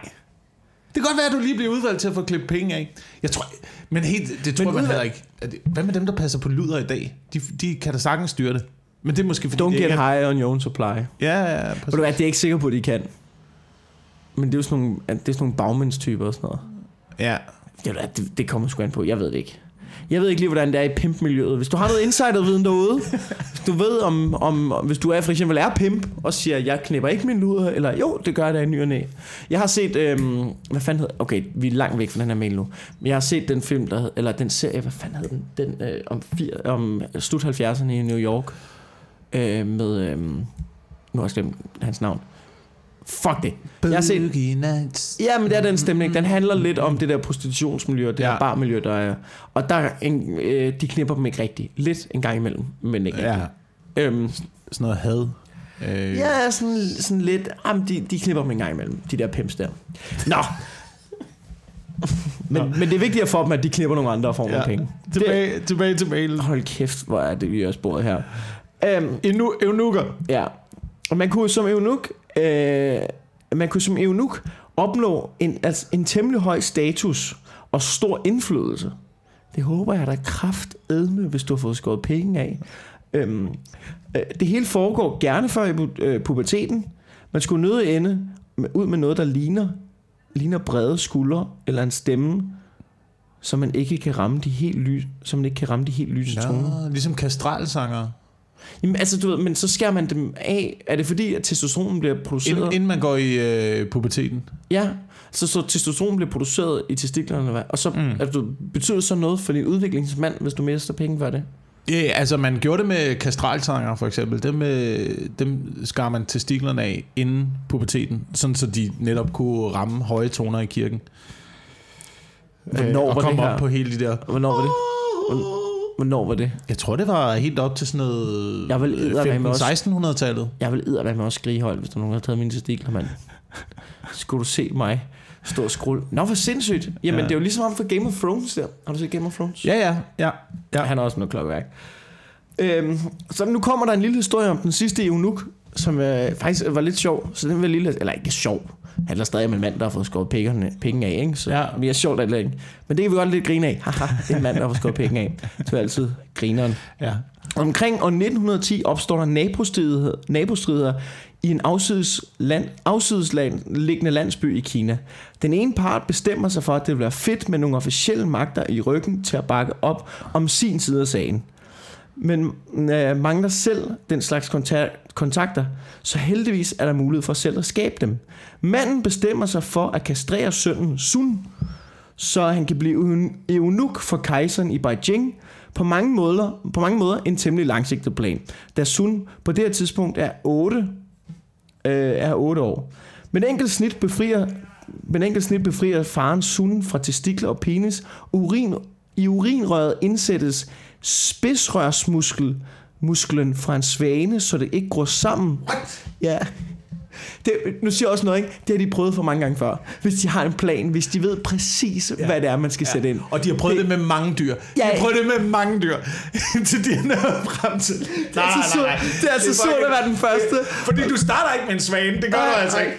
Det kan godt være, at du lige bliver udvalgt til at få klippet penge af. Jeg tror, men helt, det tror Men man heller ikke. Hvad med dem, der passer på luder i dag? De, de kan da sagtens styre det. Men det er måske fordi... Don't get ikke er- high on your own supply. Ja, ja, ja. Ved du hvad, det er jeg ikke sikker på, at de kan. Men det er jo sådan nogle, det er sådan nogle bagmændstyper og sådan noget. ja. Det, det, det kommer sgu an på. Jeg ved det ikke. Jeg ved ikke lige, hvordan det er i pimp-miljøet. Hvis du har noget insiderviden derude, hvis du ved, om, om, om hvis du er for eksempel er pimp, og siger, jeg knipper ikke min luder, eller jo, det gør jeg da i ny og næ. Jeg har set, øhm, hvad fanden hed, okay, vi er langt væk fra den her mail nu, men jeg har set den film, der hed, eller den serie, hvad fanden hed den, den øh, om, fire, om slut 70'erne i New York, øh, med, øh, nu har jeg glemt hans navn. Fuck det. Jeg har set, Nights. Ja, men det er den stemning. Den handler lidt om det der prostitutionsmiljø, det ja. Her barmiljø, der er. Og der er en, øh, de knipper dem ikke rigtigt. Lidt en gang imellem, men ikke Ja. Øhm, sådan noget had. Øh, ja, sådan, sådan lidt. Jamen, de, de knipper dem en gang imellem, de der pimps der. Nå. men, men det er vigtigt at få dem, at de knipper nogle andre og får ja. nogle penge. Tilbage, tilbage til mailen. Hold kæft, hvor er det, vi også bordet her. Øhm, Enu, eunukker. Ja. Og man kunne som eunuk, øh, man kunne som eunuk opnå en, altså en temmelig høj status og stor indflydelse. Det håber jeg da kraft edme, hvis du har fået skåret penge af. Øhm, øh, det hele foregår gerne før i pu- øh, puberteten. Man skulle nøde ende med, ud med noget, der ligner, ligner brede skuldre eller en stemme, så man ikke kan ramme de helt lys, så man ikke kan ramme de helt lyse toner. Ja, ligesom kastralsanger. Jamen, altså, du ved, men så skærer man dem af. Er det fordi, at testosteronen bliver produceret? Inden, inden man går i øh, puberteten. Ja, så, så testosteron bliver produceret i testiklerne, og så Mm. altså, betyder det så noget for din udviklingsmand, hvis du mister penge for det? Ja, altså man gjorde det med kastralsanger for eksempel. Dem, øh, dem skar man testiklerne af inden puberteten, sådan så de netop kunne ramme høje toner i kirken. Hvornår og var det op her? på hele de der... Hvornår var det? Hvornår var det? Jeg tror, det var helt op til sådan noget Jeg vil eddermame også- 15-1600-tallet. Jeg vil eddermame også skrige højt, hvis der er nogen, har taget mine testikler, mand. Skulle du se mig stå og skrulle? Nå, for sindssygt. Jamen, Ja. det er jo ligesom ham for Game of Thrones der. Har du set Game of Thrones? Ja, ja, ja. Ja. Han har også noget klokkeværk. Øhm, så nu kommer der en lille historie om den sidste eunuk, som øh, faktisk var lidt sjov, så den jeg lige, eller ikke sjov, han handler stadig om en mand, der har fået skåret pengene, penge af, ikke? Så Ja. mere sjovt eller ikke. Men det kan vi godt lidt grine af. Haha, det er en mand, der har fået skåret penge af. Det er altid grineren. Ja. Omkring år 1910 opstår der nabostridigheder, nabostridigheder i en afsides, land, afsides land, liggende landsby i Kina. Den ene part bestemmer sig for, at det vil være fedt med nogle officielle magter i ryggen til at bakke op om sin side af sagen. Men øh, mangler selv den slags kontakter, så heldigvis er der mulighed for selv at skabe dem. Manden bestemmer sig for at kastrere sønnen Sun, så han kan blive eunuk for kejseren i Beijing. På mange, måder, på mange måder en temmelig langsigtet plan, da Sun på det her tidspunkt er 8, øh, er 8 år. Men enkelt snit befrier men enkelt snit befrier faren Sun fra testikler og penis. Urin, I urinrøret indsættes spidsrørsmuskel musklen fra en svane, så det ikke gror sammen. What? Ja. Det, nu siger jeg også noget, ikke? Det har de prøvet for mange gange før. Hvis de har en plan, hvis de ved præcis, ja. hvad det er, man skal ja. sætte ind. Og de har prøvet det, det med mange dyr. De Ja. har prøvet det med mange dyr. Indtil de er nået frem til... Nej, Det er altså surt, det er altså surt at være den første. Fordi du starter ikke med en svane. Det gør Nej, du altså nej. ikke.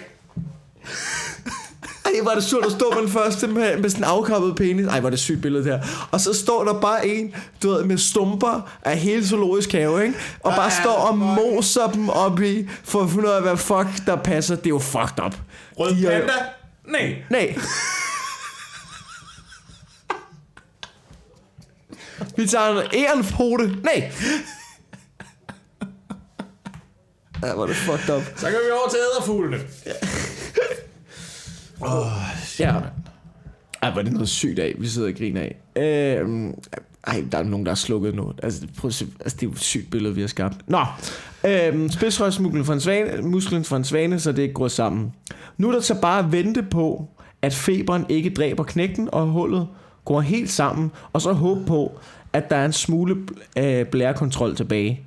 Ej, er det surt at stå med den første med, med sådan en afkappet penis. Ej, er det sygt billede der. Og så står der bare en, du ved, med stumper af hele zoologisk have, ikke? Og bare står og moser dem op i, for at finde ud af, hvad fuck der passer. Det er jo fucked up. Rød De er- panda? Nej. Nej. Vi tager en ærenpote. Nej. Ja, er det fucked up. Så kan vi over til æderfuglene. Ja. Ej, hvor er det noget sygt af, vi sidder og griner af. Øhm, ej, der er nogen, der har slukket nu. Altså, prøv at se, altså, det er jo et sygt billede, vi har skabt. Nå, øhm, spidsrørsmusklen fra en svane, musklen fra en svane, så det ikke går sammen. Nu er der så bare at vente på, at feberen ikke dræber knægten, og hullet går helt sammen, og så håbe på, at der er en smule øh, blærekontrol tilbage.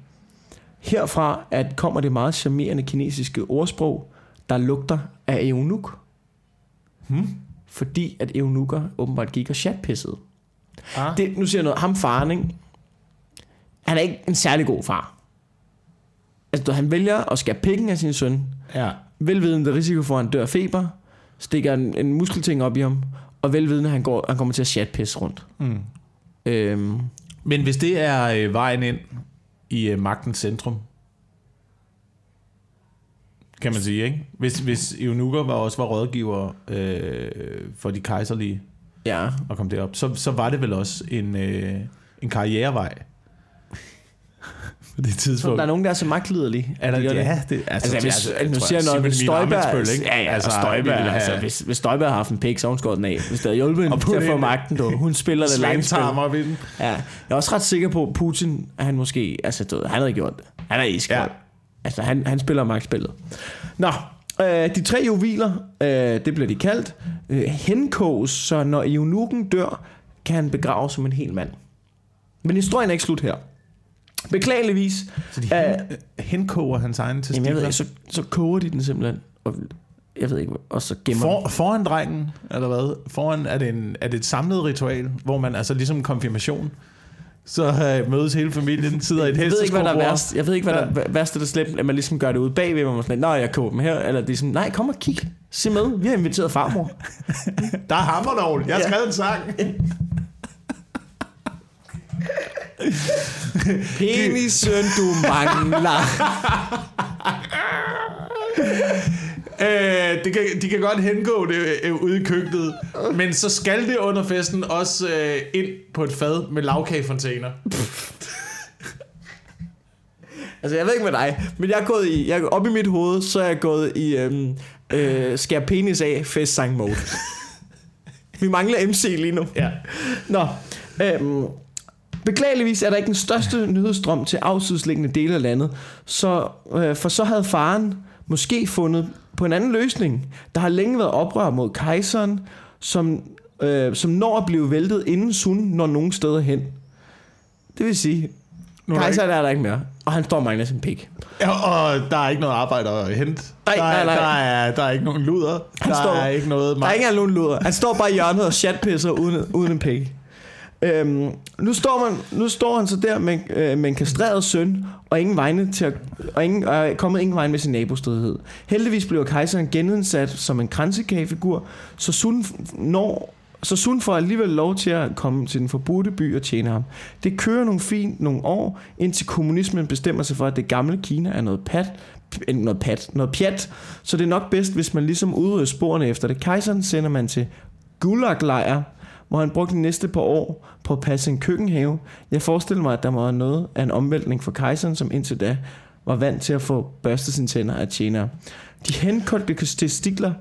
Herfra at kommer det meget charmerende kinesiske ordsprog, der lugter af eunuk. Hmm? Fordi at eunukker åbenbart gik og chatpissede. Ah. Det, nu siger jeg noget, ham faren, ikke? Han er ikke en særlig god far. Altså, han vælger at skære pikken af sin søn, Ja. velvidende risiko for, at han dør af feber, stikker en, en muskelting op i ham, og velvidende, at han, går, han kommer til at chatpisse rundt. Mm. Øhm, Men hvis det er øh, vejen ind i øh, magtens centrum, kan man sige, ikke? Hvis, hvis eunukker var, også var rådgiver øh, for de kejserlige ja, og kom derop, så, så var det vel også en, øh, en karrierevej. På det så tidspunkt. der er nogen, der er så magtliderlige. er der, De det. ja, det, Altså, det- hvis, jeg nu siger jeg noget, hvis Støjberg... Ikke? Ja, ja, altså, Altså, Støjberg, ville altså, hvis, hvis Støjberg har haft en pik, så hun skåret den af. Hvis der havde hjulpet hende til at få en- magten, du. Hun spiller det langt i den. Ja, jeg er også ret sikker på, at Putin, at han måske, altså du ved, han havde gjort det. Han er iskold. Ja. Altså, han, han spiller magtspillet. Nå, øh, de tre juveler, øh, det bliver de kaldt, øh, henkoges, så når eunukken dør, kan han begraves som en hel mand. Men historien er ikke slut her. Beklageligvis, Så de Øh, hen, henkoger hans egen jamen, jeg ved testikler. ikke, så, så koger de den simpelthen, og jeg ved ikke, og så gemmer For, foran drengen, eller hvad? Foran, er det, en, er det et samlet ritual, hvor man altså ligesom en konfirmation, så øh, mødes hele familien, sidder i et Jeg ved ikke, hvad der er værst. Jeg ved ikke, hvad der er værst, det er slemt, at man ligesom gør det ud bagved, hvor man sådan, nej, jeg koger dem her, eller det er sådan, nej, kom og kig, se med, vi har inviteret farmor. Der er hammernål. Jeg har Ja. skrevet en sang. Penis, søn, du mangler. Øh, det kan, de kan godt hengå det øh, ude i køkkenet, men så skal det under festen også øh, ind på et fad med lavkagefontæner. altså, jeg ved ikke med dig, men jeg er gået i, jeg op i mit hoved, så er jeg gået i øhm, øh, skær penis af festsang mode. Vi mangler MC lige nu. Ja. Nå, øhm, beklageligvis er der ikke den største nyhedsstrøm til afsidsliggende dele af landet, så, øh, for så havde faren måske fundet på en anden løsning. Der har længe været oprør mod kejseren, som, øh, som når at blive væltet inden Sun når nogen steder hen. Det vil sige, Nu er kejseren er der ikke mere, og han står og mangler sin pik. Ja, og der er ikke noget arbejde at hente. Nej, der, er, nej, nej. Der, er, der er ikke nogen luder. Han der står- er ikke noget... Der er ikke nogen luder. Han står bare i hjørnet og chatpisser uden, uden en pik. Øhm, nu, står man, nu står han så der med, øh, med en kastreret søn, og ingen vegne til at, og ingen, og kommet ingen vegne med sin nabostridighed. Heldigvis bliver kejseren genindsat som en kransekagefigur, så Sun, når, så Sun får alligevel lov til at komme til den forbudte by og tjene ham. Det kører nogle fint nogle år, indtil kommunismen bestemmer sig for, at det gamle Kina er noget pat, noget pat, noget pjat, så det er nok bedst, hvis man ligesom udrydder sporene efter det. Kejseren sender man til Gulag-lejr, hvor han brugte de næste par år på at passe en køkkenhave. Jeg forestiller mig, at der må være noget af en omvæltning for kejseren, som indtil da var vant til at få børstet sine tænder af tjenere. De henkoldte testikler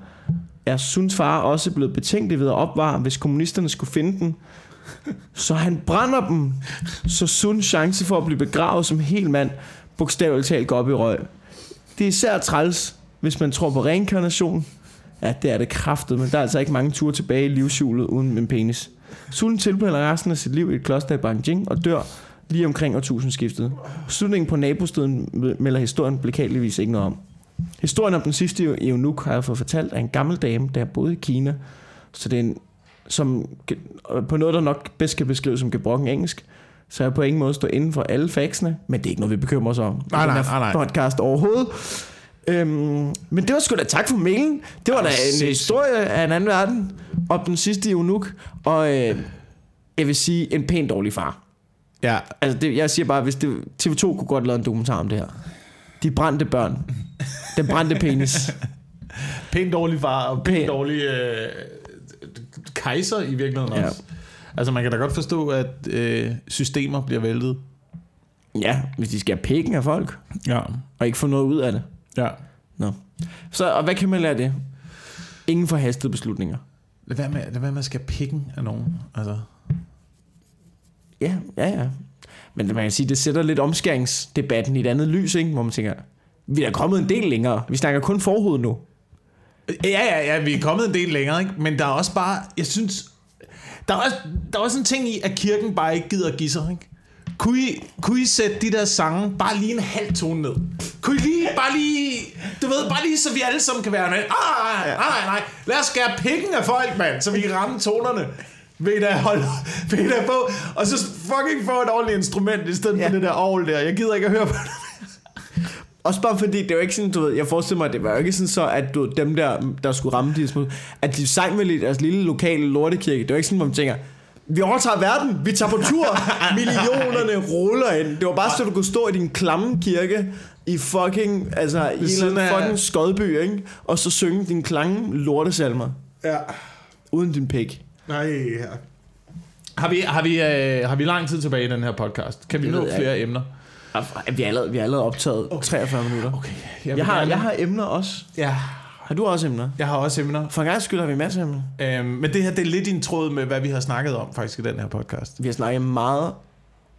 er Suns far også blevet betænkelig ved at opvare, hvis kommunisterne skulle finde den. Så han brænder dem, så Suns chance for at blive begravet som hel mand bogstaveligt talt går op i røg. Det er især træls, hvis man tror på reinkarnation. Ja, det er det kraftet, men der er altså ikke mange ture tilbage i livshjulet uden en penis. Sun tilbringer resten af sit liv i et kloster i Beijing og dør lige omkring årtusindskiftet. Slutningen på nabosteden melder historien beklageligvis ikke noget om. Historien om den sidste eunuch har jeg fået fortalt af en gammel dame, der boede i Kina. Så det er en, som på noget, der nok bedst kan beskrives som gebrokken engelsk. Så jeg på ingen måde står inden for alle faxene, men det er ikke noget, vi bekymrer os om. Nej, nej, nej, nej. podcast overhovedet. Øhm, men det var sgu da tak for mailen. Det var da en historie af en anden verden. Om den sidste eunuch. Og øh, jeg vil sige, en pæn dårlig far. Ja, Altså, det, jeg siger bare, hvis det, TV2 kunne godt lave en dokumentar om det her. De brændte børn. Den brændte penis. pænt dårlig far og pænt Pæn- dårlig øh, kejser i virkeligheden Ja. også. Altså man kan da godt forstå, at øh, systemer bliver væltet. Ja, hvis de skal have pikken af folk, Ja. og ikke få noget ud af det. Ja. Nå. Så, og hvad kan man lære af det? Ingen forhastede beslutninger. Lad være med, lad være med at skal pikken af nogen. Altså. Ja, ja, ja. Men man kan sige, det sætter lidt omskæringsdebatten i et andet lys, ikke? Hvor man tænker, vi er kommet en del længere. Vi snakker kun forhud nu. Ja, ja, ja, vi er kommet en del længere, ikke? men der er også bare, jeg synes, der er også, der er også en ting i, at kirken bare ikke gider give sig, ikke? Kunne I, kunne I sætte de der sange bare lige en halv tone ned? Kunne I lige, bare lige, du ved, bare lige så vi alle sammen kan være med. Ah, nej, nej, nej, nej, lad os skære pikken af folk, mand, så vi kan ramme tonerne. Vil I da holde, vil I da på, og så fucking få et ordentligt instrument i stedet ja. For det der ovl der. Jeg gider ikke at høre på det. Også bare fordi, det er jo ikke sådan, du ved, jeg forestiller mig, det var jo ikke sådan så, at du, dem der, der skulle ramme de små, at de sang vel i deres lille lokale lortekirke. Det var ikke sådan, hvor man tænker, vi overtager verden, vi tager på tur, millionerne ruller ind. Det var bare så, du kunne stå i din klamme kirke i fucking, altså i en eller af- fucking skodby, ikke? Og så synge dine klange lortesalmer, Ja. uden din pik. Nej, ja. Har vi, har, vi, øh, har vi lang tid tilbage i den her podcast? Kan vi nå jeg flere emner? Og Vi har allerede, vi har allerede optaget okay. 43 minutter. Okay. Jeg har, jeg har emner også. Ja, Har du også emner? jeg har også emner. For en gang skyld har vi masser af emner. Øhm, men det her, det er lidt en tråd med, hvad vi har snakket om faktisk i den her podcast. Vi har snakket meget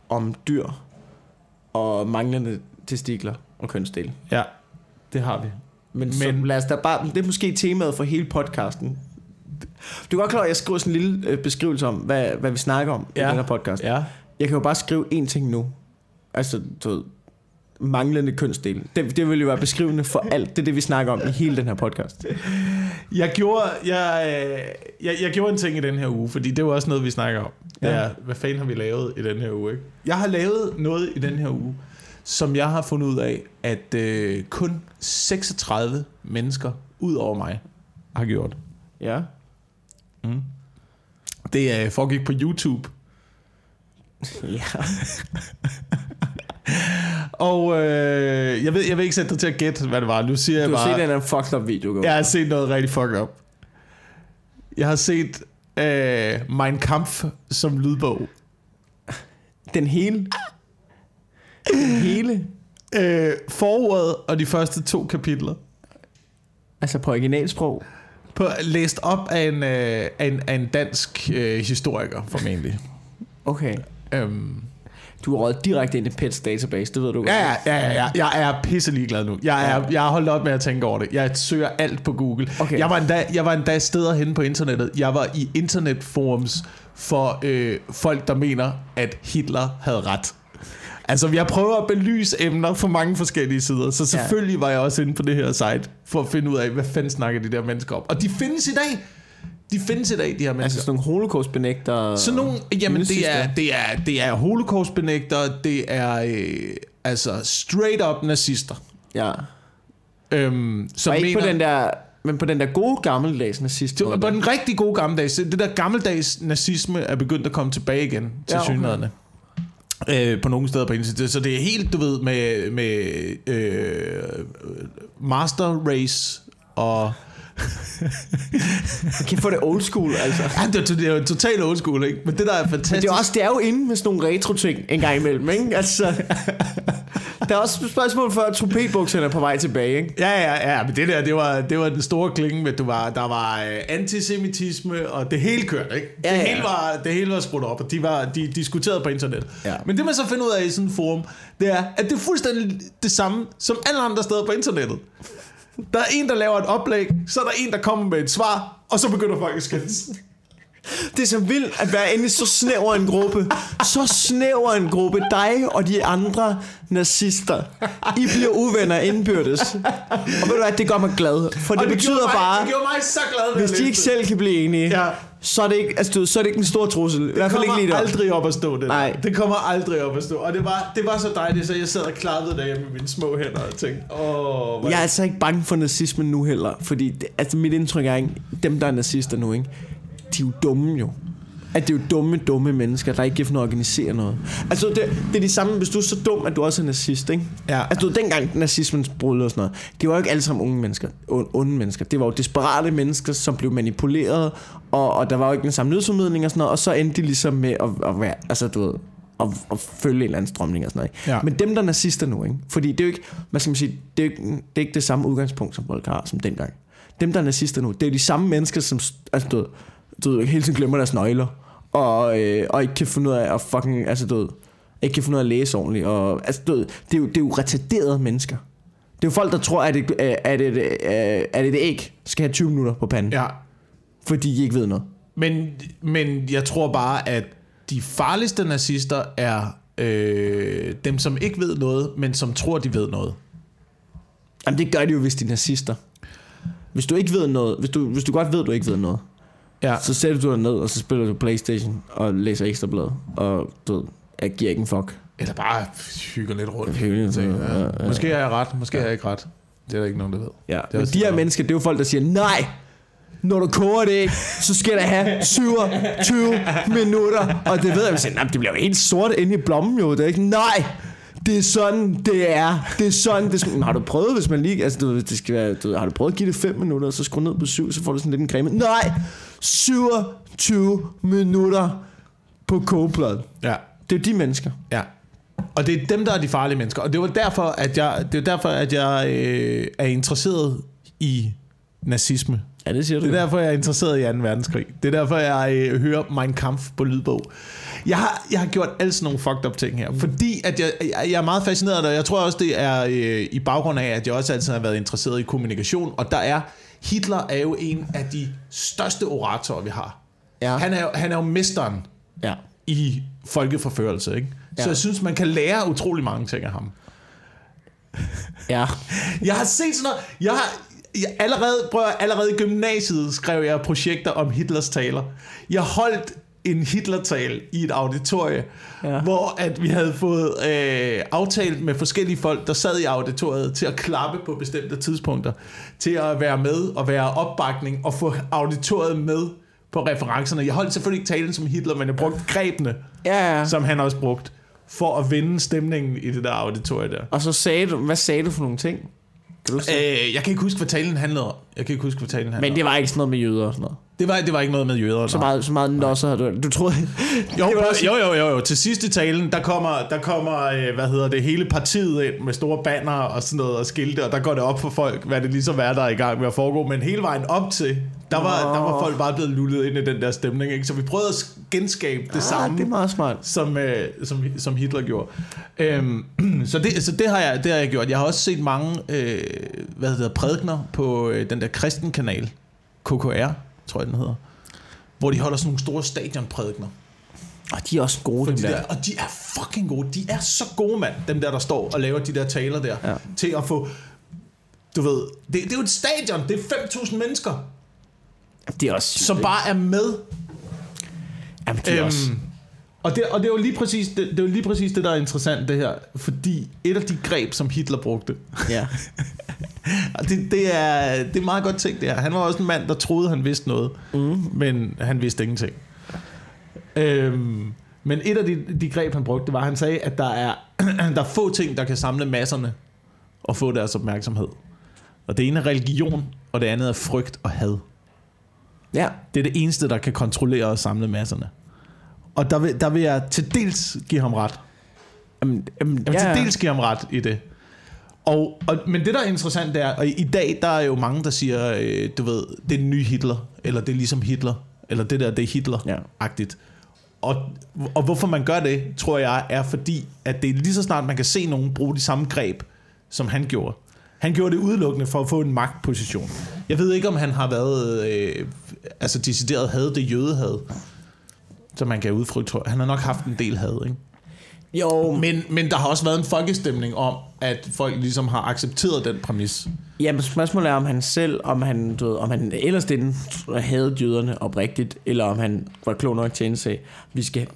om dyr og manglende testikler og kønsdel. Ja, det har vi. Men, Men så lad os da bare, det er måske temaet for hele podcasten. Du er godt klar, at jeg skriver sådan en lille øh, beskrivelse om, hvad, hvad vi snakker om ja. i den her podcast. Ja. Jeg kan jo bare skrive én ting nu. Altså, du ved, manglende kønsdel. Det, det vil jo være beskrivende for alt. Det er det, vi snakker om i hele den her podcast. Jeg gjorde, jeg, øh, jeg, jeg gjorde en ting i den her uge, fordi det var også noget, vi snakker om. Ja. er, hvad fanden har vi lavet i den her uge? Ikke? Jeg har lavet noget i den her uge, som jeg har fundet ud af, at øh, kun 36 mennesker ud over mig har gjort. Ja. Mm. Det øh, foregik på YouTube. Ja. Og øh, jeg, ved, jeg vil ikke sætte dig til at gætte, hvad det var. Nu siger jeg Du har bare... set den her fucked up video. Jeg har set noget rigtig fucked up. Jeg har set øh, Mein Kampf som lydbog. Den hele. Den hele. Øh, forordet og de første to kapitler. Altså på originalsprog. På, læst op af en, øh, af en, af en dansk øh, historiker, formentlig. Okay. Øhm, Du røget direkte ind i Pets database, det ved du godt. ja, ja, ja, ja, ja. Jeg er pisse ligeglad nu. Jeg, er, jeg har holdt op med at tænke over det. Jeg søger alt på Google. Okay. Jeg, var endda, jeg var endda steder henne på internettet. Jeg var i internetforums for øh, folk, der mener, at Hitler havde ret. Altså, jeg prøver at belyse emner fra mange forskellige sider, så selvfølgelig var jeg også inde på det her site, for at finde ud af, hvad fanden snakker de der mennesker om. Og de findes i dag. De findes i dag, de her mennesker. Altså sådan nogle holocaust-benægter. Sådan nogle, jamen det er, det er, det er holocaust-benægtere, det er øh, altså straight up nazister. Ja. Øhm, som Og ikke mener, på den der... Men på den der gode gammeldags var på den rigtig gode gammeldags, det der gammeldags nazisme er begyndt at komme tilbage igen til Ja, okay. Øh, på nogle steder på internet. Så det er helt, du ved, med, med øh, master race og... kan få det old school, altså. Ja, det, er- det er jo totalt old school, ikke? Men det der er fantastisk... Men det er, også, det er jo inde med sådan nogle retro-ting en gang imellem, ikke? Altså, der er også et spørgsmål for, at trompetbukserne er på vej tilbage, ikke? Ja, ja, ja, men det der, det var, det var den store klinge, med, du var, der var øh, antisemitisme, og det hele kørte, ikke? Ja, det, ja. hele var, det hele var skruet op, og de, var, de diskuterede på internet. Ja. Men det man så finder ud af i sådan et forum, det er, at det er fuldstændig det samme, som alle andre steder på internettet. Der er en, der laver et oplæg, så er der en, der kommer med et svar, og så begynder folk at skændes. Det er så vildt at være inde i så snæver en gruppe. Så snæver en gruppe. Dig og de andre nazister. I bliver uvenner indbyrdes. Og ved du hvad, det gør mig glad. For det, Og det betyder mig, bare, Det mig så glad, hvis de ikke selv kan blive enige, Ja. Så, er det ikke, altså, du så er det ikke en stor trussel. I det. hvert fald ikke lige aldrig op at stå, det Nej. der. Det kommer aldrig op at stå. Og det var, det var så dejligt, så jeg sad og klappede derhjemme med mine små hænder og tænkte, åh, hvor Jeg er altså ikke bange for nazismen nu heller. Fordi det, altså mit indtryk er, ikke, dem der er nazister nu, ikke, de er jo dumme jo. At det er jo dumme, dumme mennesker, der ikke kan finde at organisere noget. Altså, det, det er de samme, hvis du er så dum, at du også er nazist, ikke? Ja. Altså, du dengang nazismen brød og sådan noget, det var jo ikke alle sammen unge mennesker, on- onde mennesker. Det var jo desperate mennesker, som blev manipuleret, og, og der var jo ikke den samme nyhedsformidling og sådan noget, og så endte de ligesom med at, at være, altså du ved, at, at følge en eller anden strømning og sådan noget. Ikke? Ja. Men dem, der er nazister nu, ikke? fordi det er jo ikke, hvad skal man sige, det er, ikke, det er ikke det samme udgangspunkt, som folk har, som dengang. Dem, der er nazister nu, det er jo de samme mennesker, som altså, du ved, du ved, hele tiden glemmer deres nøgler, og, øh, og ikke kan finde ud af at fucking, altså du ved, ikke kan finde ud af at læse ordentligt, og altså du ved, det er jo, det er jo retarderede mennesker. Det er jo folk, der tror, at et, øh, at et, øh, at et æg skal have 20 minutter på panden, ja. Fordi de ikke ved noget. Men, men jeg tror bare, at de farligste nazister er øh, dem, som ikke ved noget, men som tror, de ved noget. Jamen det gør de jo, hvis de er nazister. Hvis du ikke ved noget, hvis du, hvis du godt ved, du ikke ved noget, Ja. så sætter du dig ned, og så spiller du Playstation og læser ekstra blad, og du ved, jeg giver ikke en fuck. Eller bare hygger lidt rundt. Hyggeligt, Ja, ja, ja. Måske har jeg ret, måske har jeg ikke ret. Det er der ikke nogen, der ved. Ja, er men de her mennesker, det er jo folk, der siger, nej, når du koger det ikke, så skal der have 27 minutter. Og det ved jeg, nej, det bliver jo helt sort inde i blommen jo. Det er ikke, nej, det er sådan, det er. Det er sådan, det skal, har du prøvet, hvis man lige, altså du, ved, det skal være, du, ved, har du prøvet at give det 5 minutter, og så skru ned på 7, så får du sådan lidt en creme. Nej, 27 minutter på kogepladen. Ja. Det er de mennesker. Ja. Og det er dem, der er de farlige mennesker. Og det var derfor, at jeg, det er derfor, at jeg øh, er interesseret i nazisme. Ja, det siger du. Det er derfor, jeg er interesseret i 2. verdenskrig. Det er derfor, jeg øh, hører Mein Kampf på lydbog. Jeg har, jeg har gjort alle sådan nogle fucked up ting her, fordi at jeg, jeg, jeg er meget fascineret af det, og jeg tror også, det er øh, i baggrund af, at jeg også altid har været interesseret i kommunikation, og der er, Hitler er jo en af de største oratorer, vi har. Ja. Han er, han er jo mesteren Ja. i folkeforførelse, ikke? Så Ja. jeg synes, man kan lære utrolig mange ting af ham. Ja. Jeg har set sådan noget. Jeg har, jeg, allerede, prøv, allerede i gymnasiet skrev jeg projekter om Hitlers taler. Jeg holdt en Hitler-tale i et auditorie, ja. Hvor at vi havde fået øh, aftalt med forskellige folk, der sad i auditoriet, til at klappe på bestemte tidspunkter, til at være med og være opbakning og få auditoriet med på referencerne. Jeg holdt selvfølgelig ikke talen som Hitler, men jeg brugte grebene, Ja, ja. som han også brugt, for at vende stemningen i det der auditorie der. Og så sagde du, hvad sagde du for nogle ting? Kan du? Øh, jeg kan ikke huske, hvad talen handlede om. Jeg kan ikke huske, hvad talen handlede Men det var ikke sådan noget med jøder og sådan noget. Det var, det var ikke noget med jøder. Så meget, så meget nosser har du. Du troede... Jo, også- jo, jo, jo, jo. Til sidst i talen, der kommer, der kommer øh, hvad hedder det, hele partiet ind med store banner og sådan noget og skilte, og der går det op for folk, hvad det ligesom er, der er i gang med at foregå. Men hele vejen op til, der var, Nå. der var folk bare blevet lullet ind i den der stemning. Ikke? Så vi prøvede at genskabe det Ah, samme. det er meget smart. som, øh, som, som Hitler gjorde. Øhm, så det, så det, har jeg, det har jeg gjort. Jeg har også set mange øh, hvad hedder, prædikner på øh, den der kristen kanal, KKR, tror jeg den hedder, hvor de holder sådan nogle store stadionprædikner. Og de er også gode, dem de der. der, og de er fucking gode. De er så gode, mand, dem der, der står og laver de der taler der, Ja. til at få, du ved, det, det er jo et stadion, det er 5.000 mennesker. Det er også sygt, som bare er med. Jamen, det er også... Og, det, og det er jo lige præcis det, det, er jo lige præcis det, der er interessant, det her. Fordi et af de greb, som Hitler brugte, Ja. og det, det, er, det er meget godt tænkt, det her. Han var også en mand, der troede, han vidste noget, Mm. men han vidste ingenting. Øhm, men et af de, de greb, han brugte, var, at han sagde, at der er, der er få ting, der kan samle masserne og få deres opmærksomhed. Og det ene er religion, og det andet er frygt og had. Ja. Det er det eneste, der kan kontrollere og samle masserne. Og der vil, der vil jeg til dels give ham ret. Jamen, jamen, Jeg vil ja, til dels give ham ret i det. Og, og, men det, der er interessant, det er, og i, dag, der er jo mange, der siger, øh, du ved, det er den nye Hitler, eller det er ligesom Hitler, eller det der, det er Hitler-agtigt. Og, og hvorfor man gør det, tror jeg, er fordi, at det er lige så snart, man kan se nogen bruge de samme greb, som han gjorde. Han gjorde det udelukkende for at få en magtposition. Jeg ved ikke, om han har været øh, altså decideret had det jødehad, som man kan udfrygt. tror jeg. Han har nok haft en del had, ikke? Jo, men, Men, der har også været en folkestemning om, at folk ligesom har accepteret den præmis. ja, men spørgsmålet er, om han selv, om han, du ved, om han ellers den havde jøderne oprigtigt, eller om han var klog nok til at indse, vi skal,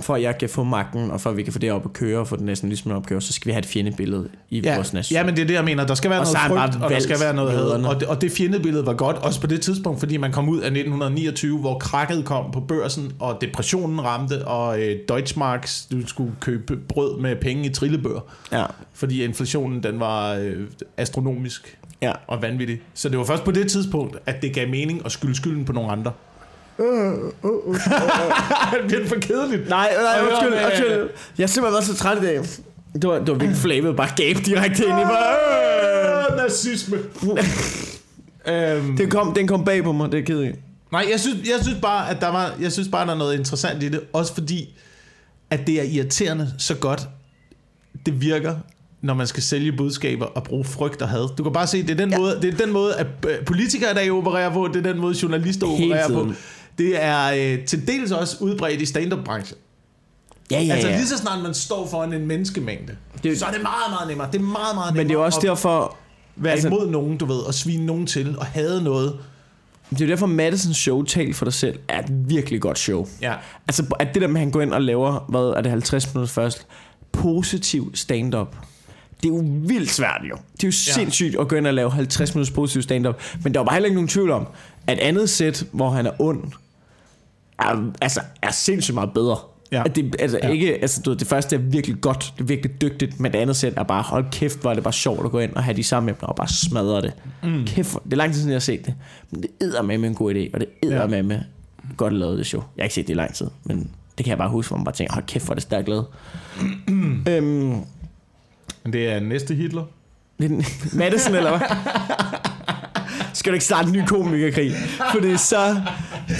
for at jeg kan få magten, og for at vi kan få det op at køre, og få den nationalisme op at køre, så skal vi have et fjendebillede i Ja, vores nation. ja, men det er det, jeg mener. Der skal være Og noget frygt, og der skal være noget had. Og det, og det fjendebillede var godt, også på det tidspunkt, fordi man kom ud af 1929, hvor krakket kom på børsen, og depressionen ramte, og øh, Deutschmarks, du skulle købe brød med penge i trillebør, Ja, fordi inflationen, den var øh, astronomisk ja. og vanvittig. Så det var først på det tidspunkt, at det gav mening at skylde skylden på nogle andre. det bliver for kedeligt. Nej, nej, undskyld, undskyld. Jeg har simpelthen været så træt i dag. Det var, det var virkelig flavet, bare gabe direkte ind i mig. Øh, nazisme. øhm, Den kom, den kom bag på mig, det er ked af. nej, jeg synes, jeg synes bare, at der var, jeg synes bare, der er noget interessant i det. Også fordi, at det er irriterende så godt, det virker, når man skal sælge budskaber og bruge frygt og had. Du kan bare se, det er den, ja. måde, det er den måde, at øh, politikere i dag opererer på, det er den måde, journalister Hele opererer på. Det er øh, til dels også udbredt i stand-up-branchen. Ja, ja, Altså ja. lige så snart man står foran en menneskemængde, Det så er det meget, meget nemmere. Det er meget, meget nemmere Men det er også at derfor, være altså- imod nogen, du ved, og svine nogen til, og hade noget. det er derfor Madisons show, Tal for dig selv, er et virkelig godt show. Ja. Altså, at det der med, at han går ind og laver, hvad er det, 50 minutter først, positiv stand-up. Det er jo vildt svært jo. Det er jo Ja. sindssygt at gå ind og lave 50 minutters positiv stand-up. Men der var bare heller ikke nogen tvivl om, at andet sæt, hvor han er ond, er, altså, er sindssygt meget bedre. Ja. At det, altså, Ja. ikke, altså, du ved, det første er virkelig godt, det er virkelig dygtigt, men det andet sæt er bare, hold kæft, hvor er det bare sjovt at gå ind og have de samme emner og bare smadre det. Mm. Kæft, det er lang tid siden, jeg har set det. Men det æder med med en god idé, og det æder Ja. med med godt lavet det show. Jeg har ikke set det i lang tid, men det kan jeg bare huske, hvor man bare tænker, hold kæft, hvor er det stærkt lavet. øhm, Men det er næste Hitler. er Madison, eller hvad? Skal du ikke starte en ny komikerkrig? Fordi så,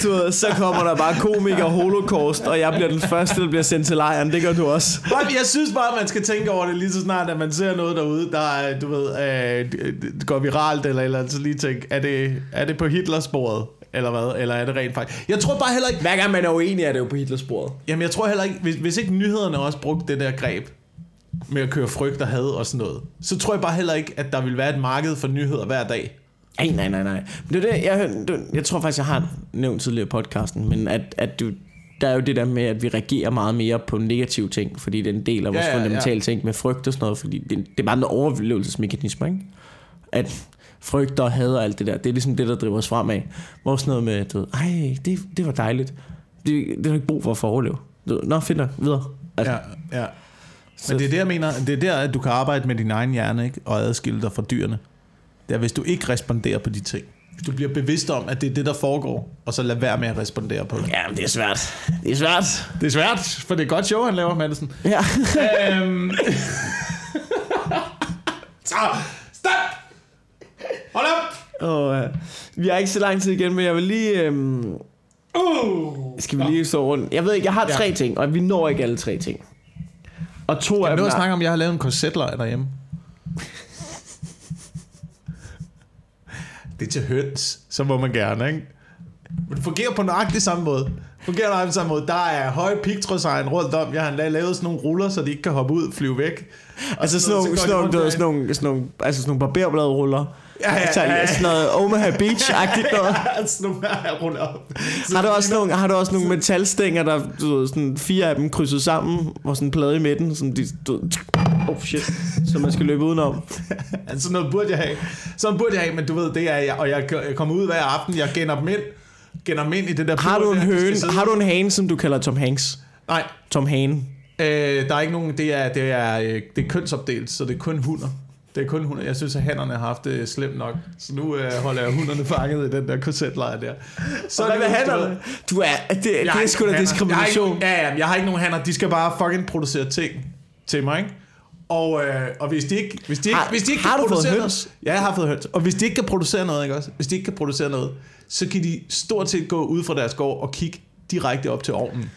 du ved, så kommer der bare komiker holocaust, og jeg bliver den første, der bliver sendt til lejren. Det gør du også. Nej, Jeg synes bare, at man skal tænke over det lige så snart, at man ser noget derude, der er, du ved, øh, det går viralt eller eller så lige tænk, er det, er det på Hitlersporet, eller hvad? Eller er det rent faktisk? Jeg tror bare heller ikke, Hver gang man er uenig, er det jo på Hitlersporet. jamen jeg tror heller ikke, hvis, hvis ikke nyhederne også brugte det der greb, med at køre frygt og had og sådan noget, så tror jeg bare heller ikke, at der vil være et marked for nyheder hver dag. Nej, nej, nej, nej. Men det er det, jeg, det, jeg tror faktisk, jeg har nævnt tidligere i podcasten, men at, at du, der er jo det der med, at vi reagerer meget mere på negative ting, fordi det er en del af vores Ja, ja, ja, ja. fundamentale ting med frygt og sådan noget, fordi det, det er bare en overlevelsesmekanisme, ikke? At frygt og had og alt det der, det er ligesom det, der driver os fremad. Hvor sådan noget med, du ved, ej, det, det var dejligt. Det, det har ikke brug for at få overleve. Du, Nå, fedt nok, videre. Altså, Ja, ja. Men det er det, jeg mener, det er der, at du kan arbejde med din egen hjerne, ikke? og adskille dig fra dyrene. Det er, hvis du ikke responderer på de ting. Hvis du bliver bevidst om, at det er det, der foregår, og så lad være med at respondere på det. ja, men det er svært. Det er svært. Det er svært, for det er godt show, han laver, Madsen. Ja. øhm. så, stop! Hold op! Og, øh, vi har ikke så lang tid igen, men jeg vil lige... Øh, Uh. Skal vi lige så rundt? Jeg ved ikke, jeg har tre Ja. ting, og vi når ikke alle tre ting. Og to Jeg af dem nu er... snakke om, at jeg har lavet en korsetløg derhjemme. Det er til høns, så må man gerne, ikke? Men det fungerer på nøjagtig samme måde. Fungerer nøjagtig samme måde. Der er høje pigtrådshegn rundt om. Jeg har lavet sådan nogle ruller, så de ikke kan hoppe ud og flyve væk. Og Altså sådan nogle, så sådan nogle, sådan nogle, sådan nogle, altså sådan nogle barberbladruller. Ja, ja, ja, ja. Sådan noget Omaha Beach-agtigt noget. sådan nogle her ruller op. Har du også nogle, har du også nogle metalstænger, der du ved, sådan fire af dem krydset sammen, og sådan en plade i midten, som de, du, oh shit, så man skal løbe udenom. Altså noget burde jeg have. Sådan burde jeg have, men du ved, det er jeg. Og jeg, kommer ud hver aften, jeg gener dem ind. Gener dem ind i det der Har du en der, høne, sidde. har du en hane, som du kalder Tom Hanks? Nej, Tom Hane. øh, der er ikke nogen, det er, det er, øh, det er kønsopdelt, så det er kun hunder. Det er kun hunder. Jeg synes, at hannerne har haft det slemt nok. Så nu øh, holder jeg hunderne fanget i den der korsetlejr der. Så Hvad er med hannerne? Du er, det, det er sgu da diskrimination. Jeg har ikke, ja, ja, jeg har ikke nogen hanner. De skal bare fucking producere ting til mig, ikke? Og, øh, og hvis de ikke, hvis de ikke, Har- hvis de ikke har kan du fået producere høns? Noget, ja, jeg har fået høns. Og hvis de ikke kan producere noget, ikke også? Hvis de ikke kan producere noget, så kan de stort set gå ud fra deres gård og kigge direkte op til ovnen.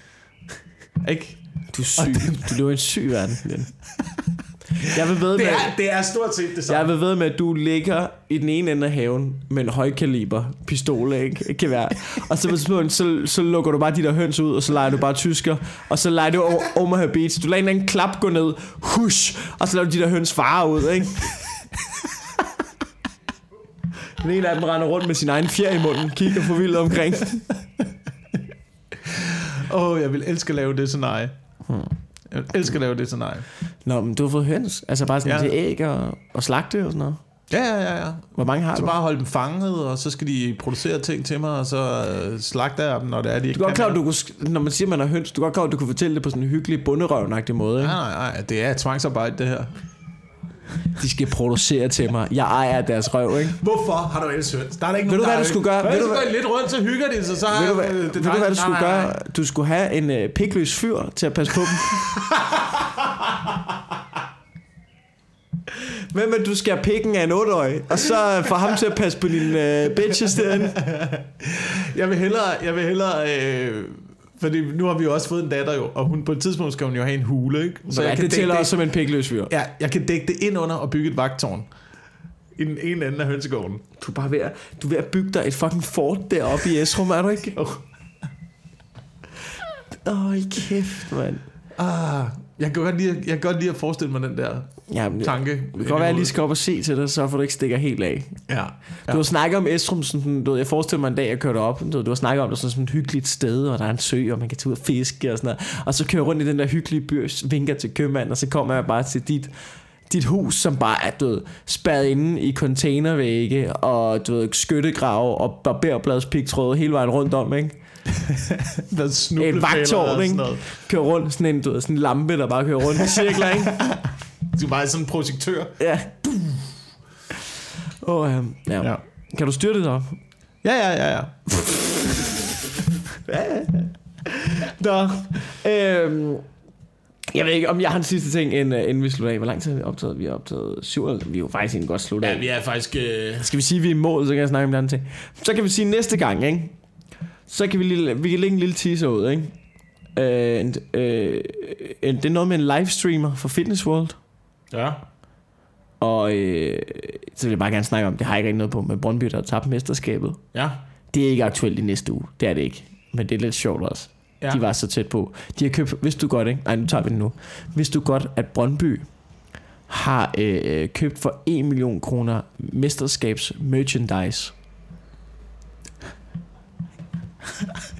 Ikke? Du er syg. Du lever i en syg verden. Jeg vil ved med, Det er, det er stort set det samme. jeg vil ved med, at du ligger i den ene ende af haven med en højkaliber pistol, ikke? Gevær. Og så, på så, så lukker du bare de der høns ud, og så leger du bare tysker. Og så leger du Omaha Beach. Du lader en anden klap gå ned. Hush! Og så lader du de der høns fare ud, ikke? Den ene af dem render rundt med sin egen fjer i munden, kigger forvildet omkring. Åh, oh, jeg vil elske at lave det scenarie. Jeg vil elske at lave det scenarie. Nå, men du har fået høns. Altså bare sådan Ja. til æg og, og slagte og sådan noget. Ja, ja, ja. Hvor mange har Så du? bare holde dem fanget, og så skal de producere ting til mig, og så øh, slagter jeg dem, når det er, de Du ikke er godt klar, kan at du kunne, når man siger, man har høns, du er godt klar, at du kunne fortælle det på sådan en hyggelig bunderøvnagtig måde. Ikke? Nej, nej, nej, det er tvangsarbejde, det her. De skal producere til mig. Jeg ejer deres røv, ikke? Hvorfor har du ellers høns? Der er der ikke Ved du, nogen, hvad der du skulle gøre? Ved du du, hvad? lidt rundt, så hygger de sig, så Ved du, hvad, øh, ved du, hvad du skulle gøre? Du skulle have en øh, pikløs fyr til at passe på dem. Hvem er du skal pikken af en 8-årig, og så få ham til at passe på dine øh, bitches derinde. Jeg vil hellere, jeg vil hellere øh, fordi nu har vi jo også fået en datter jo, og hun, på et tidspunkt skal hun jo have en hule, ikke? Så ja, det dække tæller også som en pikløs fyr. Ja, jeg kan dække det ind under og bygge et vagtårn. I den ene ende af hønsegården. Du er bare ved at, du er ved at bygge dig et fucking fort deroppe i Esrum, er du ikke? Åh, oh, kæft, mand. Ah, jeg kan, godt lide, jeg kan godt lide at forestille mig den der Ja, men, tanke. det kan godt være, at jeg lige skal op og se til dig, så for du ikke stikker helt af. Ja. Du har snakket om Estrum, sådan, du ved, jeg forestiller mig en dag, jeg kørte op, du, ved, du har snakket om det som sådan et hyggeligt sted, og der er en sø, og man kan tage ud og fiske og sådan noget. Og så kører jeg rundt i den der hyggelige by, vinker til købmanden, og så kommer jeg bare til dit, dit hus, som bare er, du ved, spadet inde i containervægge, og du ved, skyttegrave og barberbladspigtråd hele vejen rundt om, ikke? Hvad snublefælder vagtårn, og sådan ikke? noget. Kører rundt, sådan en, du ved, sådan en lampe, der bare kører rundt i cirkler, ikke? Du er bare sådan en projektør. Ja. Åh, oh, um, ja. Ja. ja. Kan du styre det op? Ja, ja, ja, ja. Nå, øhm, jeg ved ikke, om jeg har en sidste ting, inden, øh, inden vi slutter af. Hvor lang tid har vi optaget? Vi har optaget syv, eller vi er jo faktisk egentlig godt slutte af. Ja, vi er faktisk... Øh... Skal vi sige, at vi er i mål, så kan jeg snakke om de andre ting. Så kan vi sige næste gang, ikke? Så kan vi, lille, vi kan lægge en lille teaser ud, ikke? Øh, en, øh, en, det er noget med en livestreamer for Fitness World. Ja. Og øh, så vil jeg bare gerne snakke om, det har jeg ikke rigtig noget på, med Brøndby, der har tabt mesterskabet. Ja. Det er ikke aktuelt i næste uge. Det er det ikke. Men det er lidt sjovt også. Ja. De var så tæt på. De har købt, hvis du godt, ikke? Nej, nu tager vi den nu. Hvis du godt, at Brøndby har øh, købt for 1 million kroner mesterskabs merchandise.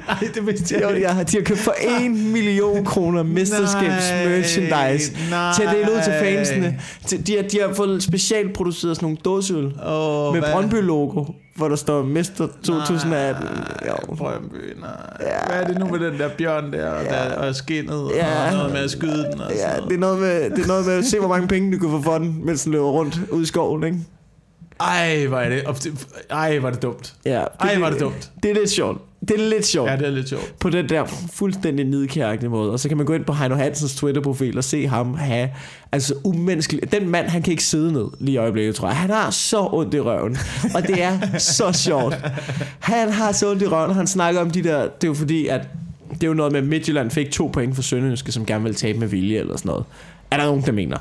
Ej, det vidste Jo, ja, de har købt for 1 million kroner mesterskabs Nej, merchandise. nej. Til at dele ud til fansene. De har, de har fået specialproduceret sådan nogle dåseøl Oh, med Brøndby-logo, hvor der står Mester 2018. Jo. Brøndby, nej. Ja. Hvad er det nu med den der bjørn der, og, der, og skinnet, Ja. og noget med at skyde den? Og Ja, det er, noget med, det er noget med at se, hvor mange penge du kan få for den, mens den løber rundt ude i skoven, ikke? Ej, er det, ej, er det dumt. Ja, Ej, hvor er det dumt. Det er lidt sjovt. Det er lidt sjovt. Ja, det er lidt sjovt. på den der fuldstændig nidkærlige måde. Og så kan man gå ind på Heino Hansens Twitter-profil og se ham have, altså umenneskeligt. Den mand, han kan ikke sidde ned lige i øjeblikket, tror jeg. Han har så ondt i røven. Og det er så sjovt. Han har så ondt i røven, han snakker om de der, det er jo fordi, at det er jo noget med, at Midtjylland fik to point for Sønderjyske, som gerne vil tabe med vilje eller sådan noget. Er der nogen, der mener?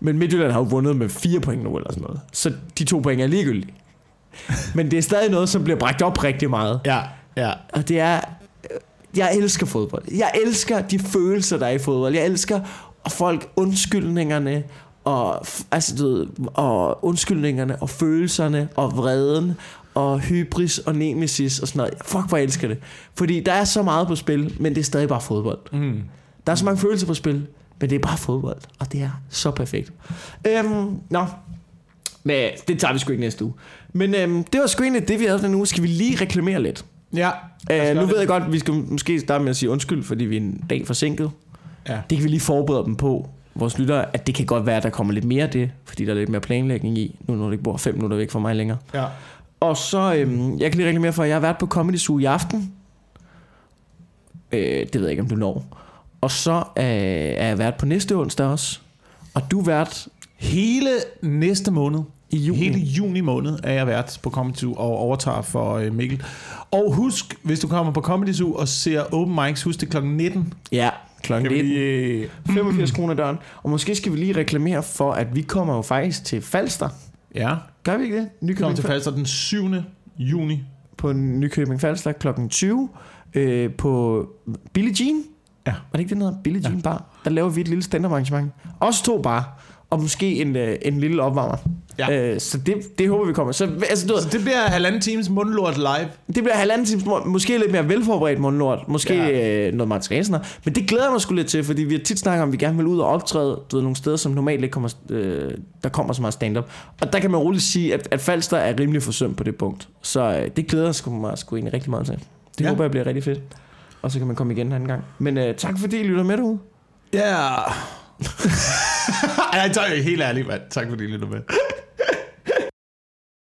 Men Midtjylland har jo vundet med fire point nu eller sådan noget. Så de to point er ligegyldige. Men det er stadig noget, som bliver bragt op rigtig meget. Ja, ja. Og det er... Jeg elsker fodbold. Jeg elsker de følelser, der er i fodbold. Jeg elsker folk undskyldningerne, og, altså, du ved, og undskyldningerne, og følelserne, og vreden, og hybris, og nemesis, og sådan noget. Fuck, hvor jeg elsker det. Fordi der er så meget på spil, men det er stadig bare fodbold. Mm. Der er så mange følelser på spil, men det er bare fodbold, og det er så perfekt. Øhm, nå, men det tager vi sgu ikke næste uge. Men øhm, det var sgu egentlig det, vi havde den uge. Skal vi lige reklamere lidt? Ja. Øh, nu ved jeg godt, at vi skal måske starte med at sige undskyld, fordi vi er en dag forsinket. Ja. Det kan vi lige forberede dem på, vores lyttere, at det kan godt være, at der kommer lidt mere af det, fordi der er lidt mere planlægning i, nu når du ikke bor fem minutter væk fra mig længere. Ja. Og så, øhm, jeg kan lige reklamere for, at jeg har været på Comedy Zoo i aften. Øh, det ved jeg ikke, om du når. Og så øh, er jeg været på næste onsdag også. Og du er vært Hele næste måned, i juni. hele juni måned, er jeg vært på Comedy Zoo og overtager for øh, Mikkel. Og husk, hvis du kommer på Comedy Zoo og ser open mics, husk det klokken 19. Ja, klokken Kan vi 19. lige, øh, 85 kroner døren. Og måske skal vi lige reklamere for, at vi kommer jo faktisk til Falster. Ja, Gør vi ikke det? vi kommer Nykøbing til Falster den 7. juni. på Nykøbing Falster kl. 20 øh, på Billie Jean. Ja. Var det ikke det, der hedder? Billie Jean Bar. Der laver vi et lille stand arrangement. Også to bar. Og måske en, øh, en lille opvarmer. Ja. Øh, så det, det håber vi kommer. Så altså, du ved, Så det bliver halvanden times mundlort live. det bliver halvanden time, må- måske lidt mere velforberedt mundlort. Måske Ja. øh, noget sådan noget. Men det glæder jeg mig sgu lidt til, fordi vi har tit snakket om, at vi gerne vil ud og optræde du ved, nogle steder, som normalt ikke kommer, øh, der kommer så meget stand-up. Og der kan man roligt sige, at, at Falster er rimelig forsømt på det punkt. Så øh, det glæder jeg sgu mig sgu egentlig rigtig meget til. Det Ja. håber jeg bliver rigtig fedt. Og så kan man komme igen en anden gang. Men øh, tak fordi I lytter med derude. Ja. Yeah. Ej, helt ærligt, mand. Tak fordi I lytter med.